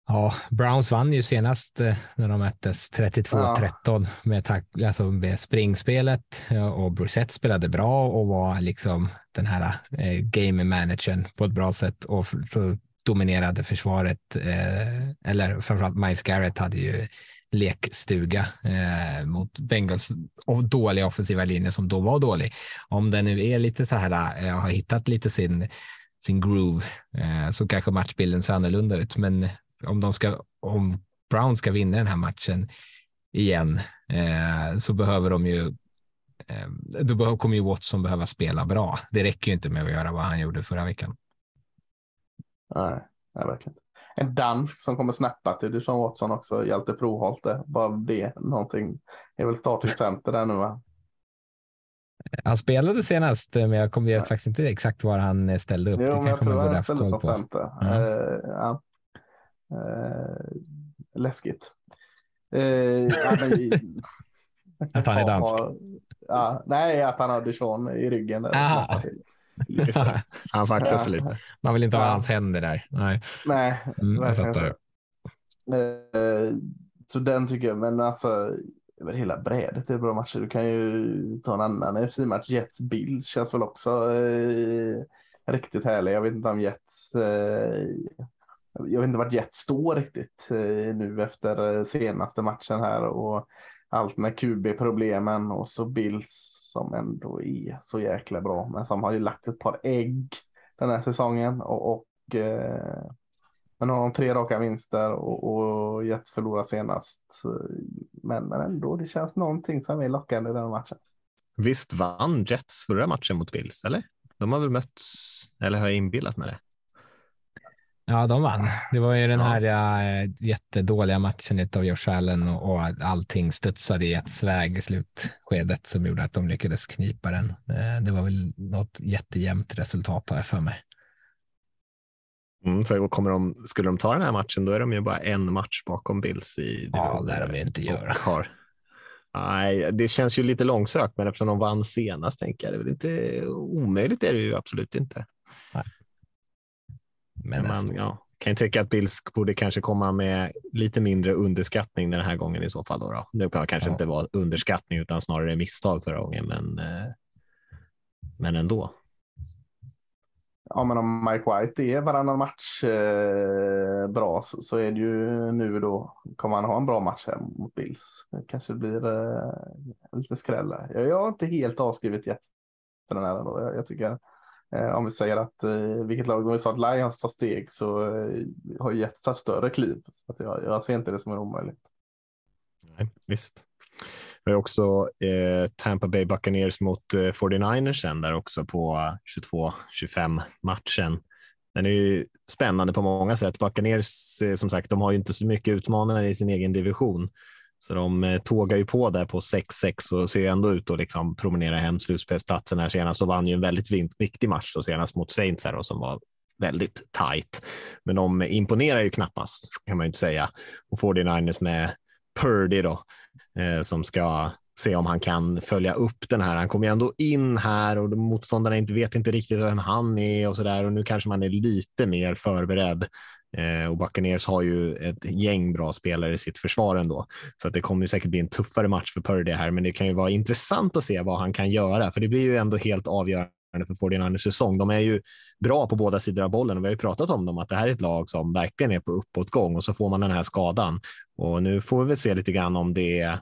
D: Ja, Browns vann ju senast eh, när de möttes 32-13 ja. med, alltså med springspelet och Brissett spelade bra och var liksom den här eh, game managern på ett bra sätt och så dominerade försvaret. Eh, eller framförallt Miles Garrett hade ju lekstuga eh, mot Bengals och dåliga offensiva linje som då var dålig. Om den nu är lite så här, eh, har hittat lite sin sin groove eh, så kanske matchbilden ser annorlunda ut. Men om de ska, om Brown ska vinna den här matchen igen eh, så behöver de ju eh, då kommer ju Watson behöva spela bra. Det räcker ju inte med att göra vad han gjorde förra veckan.
C: Nej, nej verkligen En dansk som kommer snappa till Dusan Watson också, Hjalte Froholt. Bara det, någonting. Det är väl starting center där nu va?
D: Han spelade senast, men jag kommer faktiskt inte exakt var han ställde upp.
C: Jo,
D: det
C: men jag tror han ställde som center. Mm. Uh, ja. Eh, läskigt. Eh, [laughs]
D: att han är dansk?
C: Ja, nej, att han har Dijon i ryggen. [laughs]
D: han faktiskt ja. lite. Man vill inte ha hans händer där. Nej,
C: nej mm, jag fattar. Eh, så den tycker jag, men alltså över hela brädet är bra matcher. Du kan ju ta en annan FC-match. Jets Bills känns väl också eh, riktigt härlig. Jag vet inte om Jets eh, jag vet inte vart Jets står riktigt eh, nu efter eh, senaste matchen här och allt med QB-problemen och så Bills som ändå är så jäkla bra, men som har ju lagt ett par ägg den här säsongen och, och eh, men har de tre raka vinster och, och Jets förlorar senast. Eh, men, men ändå, det känns någonting som är lockande i den matchen.
B: Visst vann Jets förra matchen mot Bills, eller? De har väl mötts, eller har jag inbillat med det?
D: Ja, de vann. Det var ju den här äh, jättedåliga matchen av Josh Allen och, och allting studsade i ett sväg i slutskedet som gjorde att de lyckades knipa den. Äh, det var väl något jättejämnt resultat har jag för mig.
B: Mm, för kommer de, skulle de ta den här matchen, då är de ju bara en match bakom Bills i
D: Ja, det lär de ju inte göra.
B: Har. Nej, det känns ju lite långsökt, men eftersom de vann senast tänker jag, det är väl inte omöjligt är det ju absolut inte. Nej. Men, man ja, kan ju tycka att Bills borde kanske komma med lite mindre underskattning den här gången i så fall. Då, då. Det kan kanske ja. inte vara underskattning utan snarare misstag förra gången, men, eh, men ändå.
C: Ja, men om Mike White är varannan match eh, bra så, så, är det ju nu då kommer han ha en bra match här mot Bills. Det kanske blir eh, lite skräll Jag, jag har inte helt avskrivit Jets den här ändå. Jag, jag tycker Eh, om vi säger att eh, vilket lag, om vi sa att Lions tar steg så eh, har ju Jets tagit större kliv. Så att jag, jag ser inte det som är omöjligt.
B: Nej, visst. Vi har också eh, Tampa Bay Buccaneers mot eh, 49ers sen där också på 22-25 matchen. Den är ju spännande på många sätt. Buccaneers, eh, som sagt, de har ju inte så mycket utmanare i sin egen division. Så de eh, tågar ju på där på 6-6 och ser ändå ut att liksom promenera hem slutspelsplatsen här senast och vann ju en väldigt viktig match då senast mot Saints här och som var väldigt tight. Men de imponerar ju knappast kan man ju inte säga. Och 49ers med Purdy då eh, som ska se om han kan följa upp den här. Han kommer ju ändå in här och motståndarna inte vet inte riktigt vem han är och så där och nu kanske man är lite mer förberedd Eh, och Buccaneers har ju ett gäng bra spelare i sitt försvar ändå, så att det kommer säkert bli en tuffare match för Purdy här, men det kan ju vara intressant att se vad han kan göra, för det blir ju ändå helt avgörande för 49ers säsong. De är ju bra på båda sidor av bollen och vi har ju pratat om dem att det här är ett lag som verkligen är på uppåtgång och så får man den här skadan och nu får vi väl se lite grann om det är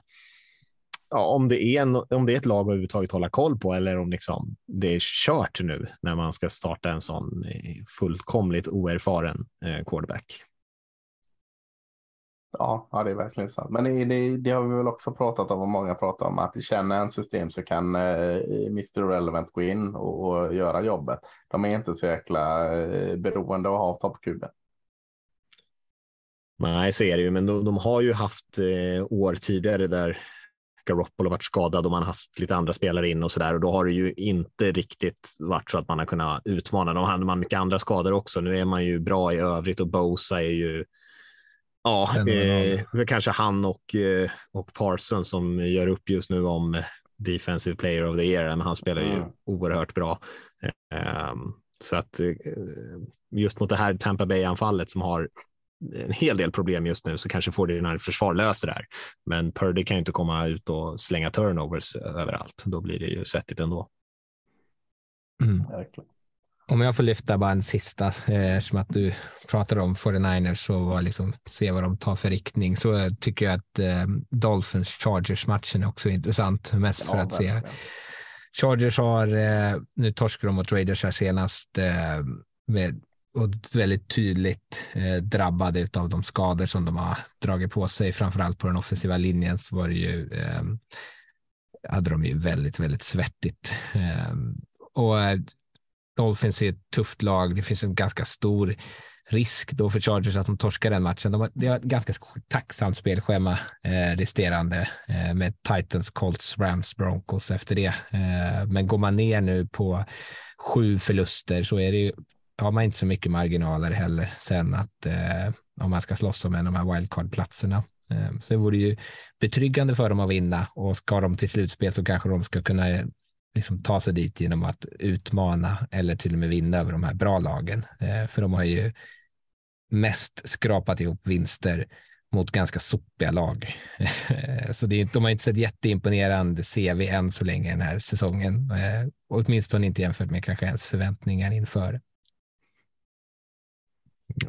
B: ja, om, det är en, om det är ett lag att överhuvudtaget hålla koll på eller om liksom det är kört nu när man ska starta en sån eh, fullkomligt oerfaren eh, quarterback.
C: Ja, ja, det är verkligen sant. Men det, det, det, har vi väl också pratat om och många pratar om att känner en system så kan eh, Mr. Relevant gå in och, och, göra jobbet. De är inte så jäkla eh, beroende av att ha toppkuben.
B: Nej, så är det ju, men de, de har ju haft eh, år tidigare där Garoppolo varit skadad och man har haft lite andra spelare in och så där och då har det ju inte riktigt varit så att man har kunnat utmana. Då hade man mycket andra skador också. Nu är man ju bra i övrigt och Bosa är ju Ja, eh, kanske han och, eh, och Parson som gör upp just nu om Defensive Player of the Year, men han spelar ju mm. oerhört bra. Eh, så att eh, just mot det här Tampa Bay-anfallet som har en hel del problem just nu så kanske får när försvar löser det här. Men Purdy kan ju inte komma ut och slänga turnovers överallt. Då blir det ju svettigt ändå.
D: Mm. Om jag får lyfta bara en sista, eh, som att du pratar om 49ers och liksom se vad de tar för riktning, så tycker jag att eh, Dolphins Chargers matchen är också intressant, mest ja, för att se. Chargers har, eh, nu torskade de mot Raiders här senast, eh, med och väldigt tydligt eh, drabbade av de skador som de har dragit på sig, framförallt på den offensiva linjen så var det ju, eh, hade de ju väldigt, väldigt svettigt. Ehm, eh, och Dolphins är ett tufft lag. Det finns en ganska stor risk då för Chargers att de torskar den matchen. De har, det har ett ganska tacksamt spelschema eh, resterande eh, med Titans, Colts, Rams, Broncos efter det. Eh, men går man ner nu på sju förluster så är det ju har man inte så mycket marginaler heller sen att eh, om man ska slåss om en av de här wildcard-platserna. Eh, så det vore ju betryggande för dem att vinna och ska de till slutspel så kanske de ska kunna eh, liksom ta sig dit genom att utmana eller till och med vinna över de här bra lagen. Eh, för de har ju mest skrapat ihop vinster mot ganska sopiga lag. Eh, så det är, de har inte sett jätteimponerande CV än så länge den här säsongen. Eh, åtminstone inte jämfört med kanske ens förväntningar inför.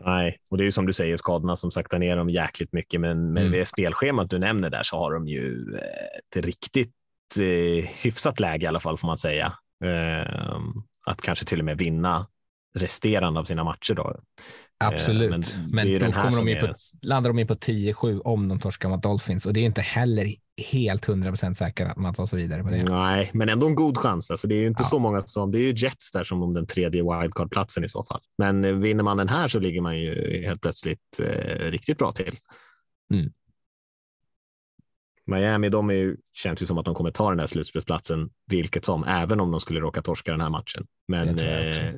B: Nej, och det är ju som du säger, skadorna som saktar ner dem jäkligt mycket, men med
D: Mm.
B: det spelschemat du nämner där så har de ju eh, ett riktigt eh, hyfsat läge i alla fall får man säga. Eh, att kanske till och med vinna resterande av sina matcher då.
D: Absolut,
B: men
D: men,
B: är ju
D: då kommer de
B: är-
D: på, landar de in på 10-7 om de torskar mot Dolphins och det är inte heller helt 100% säkert att man tar sig vidare på det.
B: Nej, men ändå en god chans. Alltså, det är ju inte
D: Ja.
B: så många som, det är ju Jets där som om den tredje wildcard-platsen i så fall. Men eh, vinner man den här så ligger man ju helt plötsligt eh, riktigt bra till.
D: Mm.
B: Miami, de är ju, känns ju som att de kommer ta den där slutspelsplatsen vilket som, även om de skulle råka torska den här matchen. Men eh,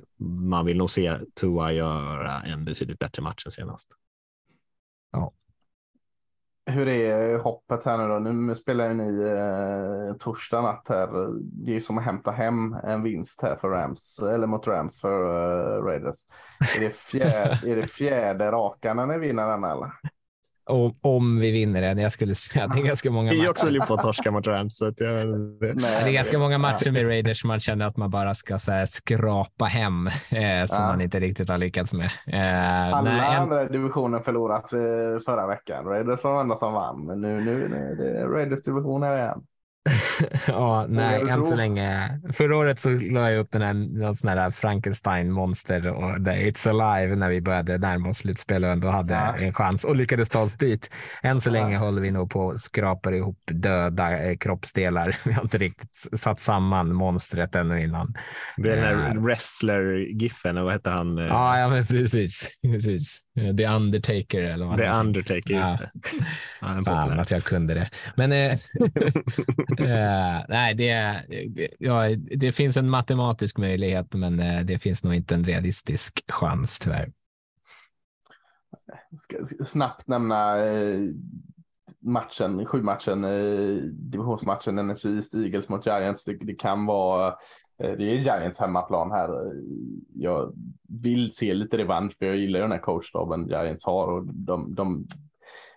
B: man vill nog se Tua göra en betydligt bättre match än senast.
C: Hur är hoppet här nu då? Nu spelar ju ni eh, torsdag natt här. Det är ju som att hämta hem en vinst här för Rams, eller mot Rams för eh, Raiders. Är det, fjär, [laughs] är det fjärde raka när ni vinner den eller?
D: Och, om vi vinner den, jag skulle säga att det är ganska många
B: Vi är
D: matcher.
B: också lite på att torska mot Rams. Så att jag, [laughs]
D: Det är ganska många matcher med Raiders som man känner att man bara ska så här, skrapa hem, eh, som
C: Ja.
D: man inte riktigt har lyckats med. Eh,
C: Alla
D: nej, en,
C: andra divisionen förlorat eh, förra veckan. Raiders var de enda som vann, men nu, nu är det Raiders division här igen. [laughs]
D: ja, nej, än så länge. Förra året så la jag upp den här, någon sån här Frankenstein-monster och the It's Alive när vi började närma oss slutspel och ändå hade
C: Ja.
D: en chans och lyckades ta oss dit. Än så
C: Ja.
D: länge håller vi nog på och skrapar ihop döda eh, kroppsdelar. [laughs] Vi har inte riktigt satt samman monstret ännu innan.
B: det är den här
D: Eh.
B: wrestler-giffen, och vad heter han? Eh,
D: Ja, ja men precis. [laughs] precis. Eh, The Undertaker eller vad
B: The. Undertaker,
D: Ja.
B: just det. Ja, [laughs]
D: Fan att jag kunde det. Men eh, [laughs] eh, nej, det, det, ja, det finns en matematisk möjlighet, men eh, det finns nog inte en realistisk chans tyvärr.
C: Ska ska snabbt nämna matchen, sju matchen, divisionsmatchen NFC East Eagles mot Giants. Det, det kan vara, Eh, det är Giants hemmaplan här. Jag vill se lite revansch för jag gillar ju den här coachstaben Giants har och de, de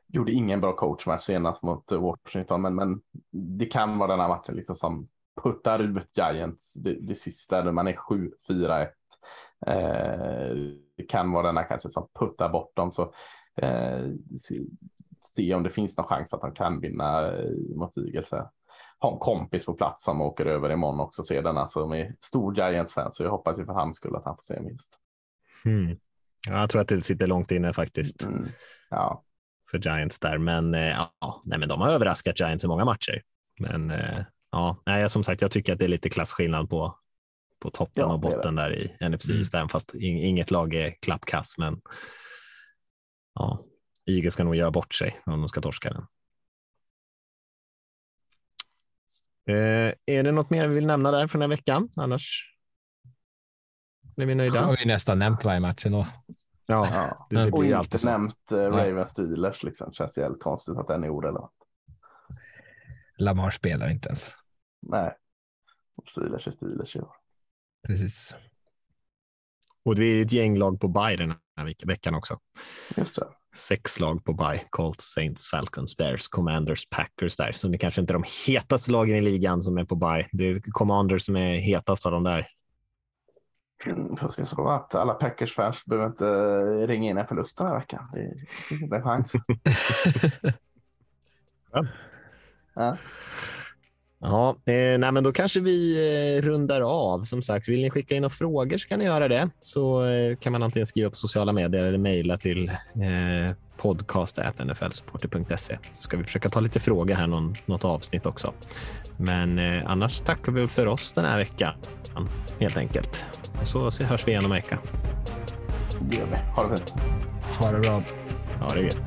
C: gjorde ingen bra coachmatch senast mot Washington, men, men det kan vara den här matchen liksom som puttar ut Giants det, det sista, när man är 7-4-1. Eh, det kan vara den här kanske som puttar bort dem. Så eh, se, se om det finns någon chans att de kan vinna eh, mot Eagles. Har en kompis på plats som åker över imorgon också se den. Alltså med stor Giants-fan så jag hoppas ju för hans skull att han får se en vinst.
B: Mm. Ja, jag tror att det sitter långt inne faktiskt
C: Mm. Ja,
B: för Giants där, men eh, ja, nej, men de har överraskat Giants i många matcher. Men eh, ja, nej, som sagt, jag tycker att det är lite klasskillnad på på toppen
C: Ja,
B: och
C: är
B: botten där i NFC
D: Mm.
B: East, fast in- inget lag är klappkass. Men ja, Eagles ska nog göra bort sig om de ska torska den. Eh, är det något mer vi vill nämna där från den här veckan? Annars är vi nöjda.
D: har ju nästan nämnt varje match ändå.
B: Ja,
C: ja.
B: det, det
C: och inte
B: alltid så.
C: nämnt eh, Ravens Steelers liksom. Känns jävligt konstigt att den är orelevant.
D: Lamar spelar inte ens.
C: Nej, Steelers är Steelers i år.
D: Precis.
B: Och det är ett gäng lag på bye den här veck- veckan också.
C: Just det.
B: Sex lag på bye. Colts, Saints, Falcons, Bears, Commanders, Packers där. Så det kanske inte är de hetaste lagen i ligan som är på bye. Det är Commanders som är hetast av de där.
C: Mm, Jag ska så att alla Packers-fans behöver inte eh, ringa in en förlust den här veckan. Det finns inte en chans.
B: Skönt. [laughs]
C: Ja.
B: Ja, eh, nej, men då kanske vi eh, rundar av. Som sagt, vill ni skicka in några frågor så kan ni göra det. Så eh, kan man antingen skriva på sociala medier eller mejla till eh, podcast.nflsupporter.se. Så ska vi försöka ta lite frågor här någon, något avsnitt också. Men eh, annars tackar vi för oss den här veckan helt enkelt. Och så, så hörs vi igen om en vecka.
C: Det gör vi. Ha det fint.
D: Ha det bra.
B: Ha det gött.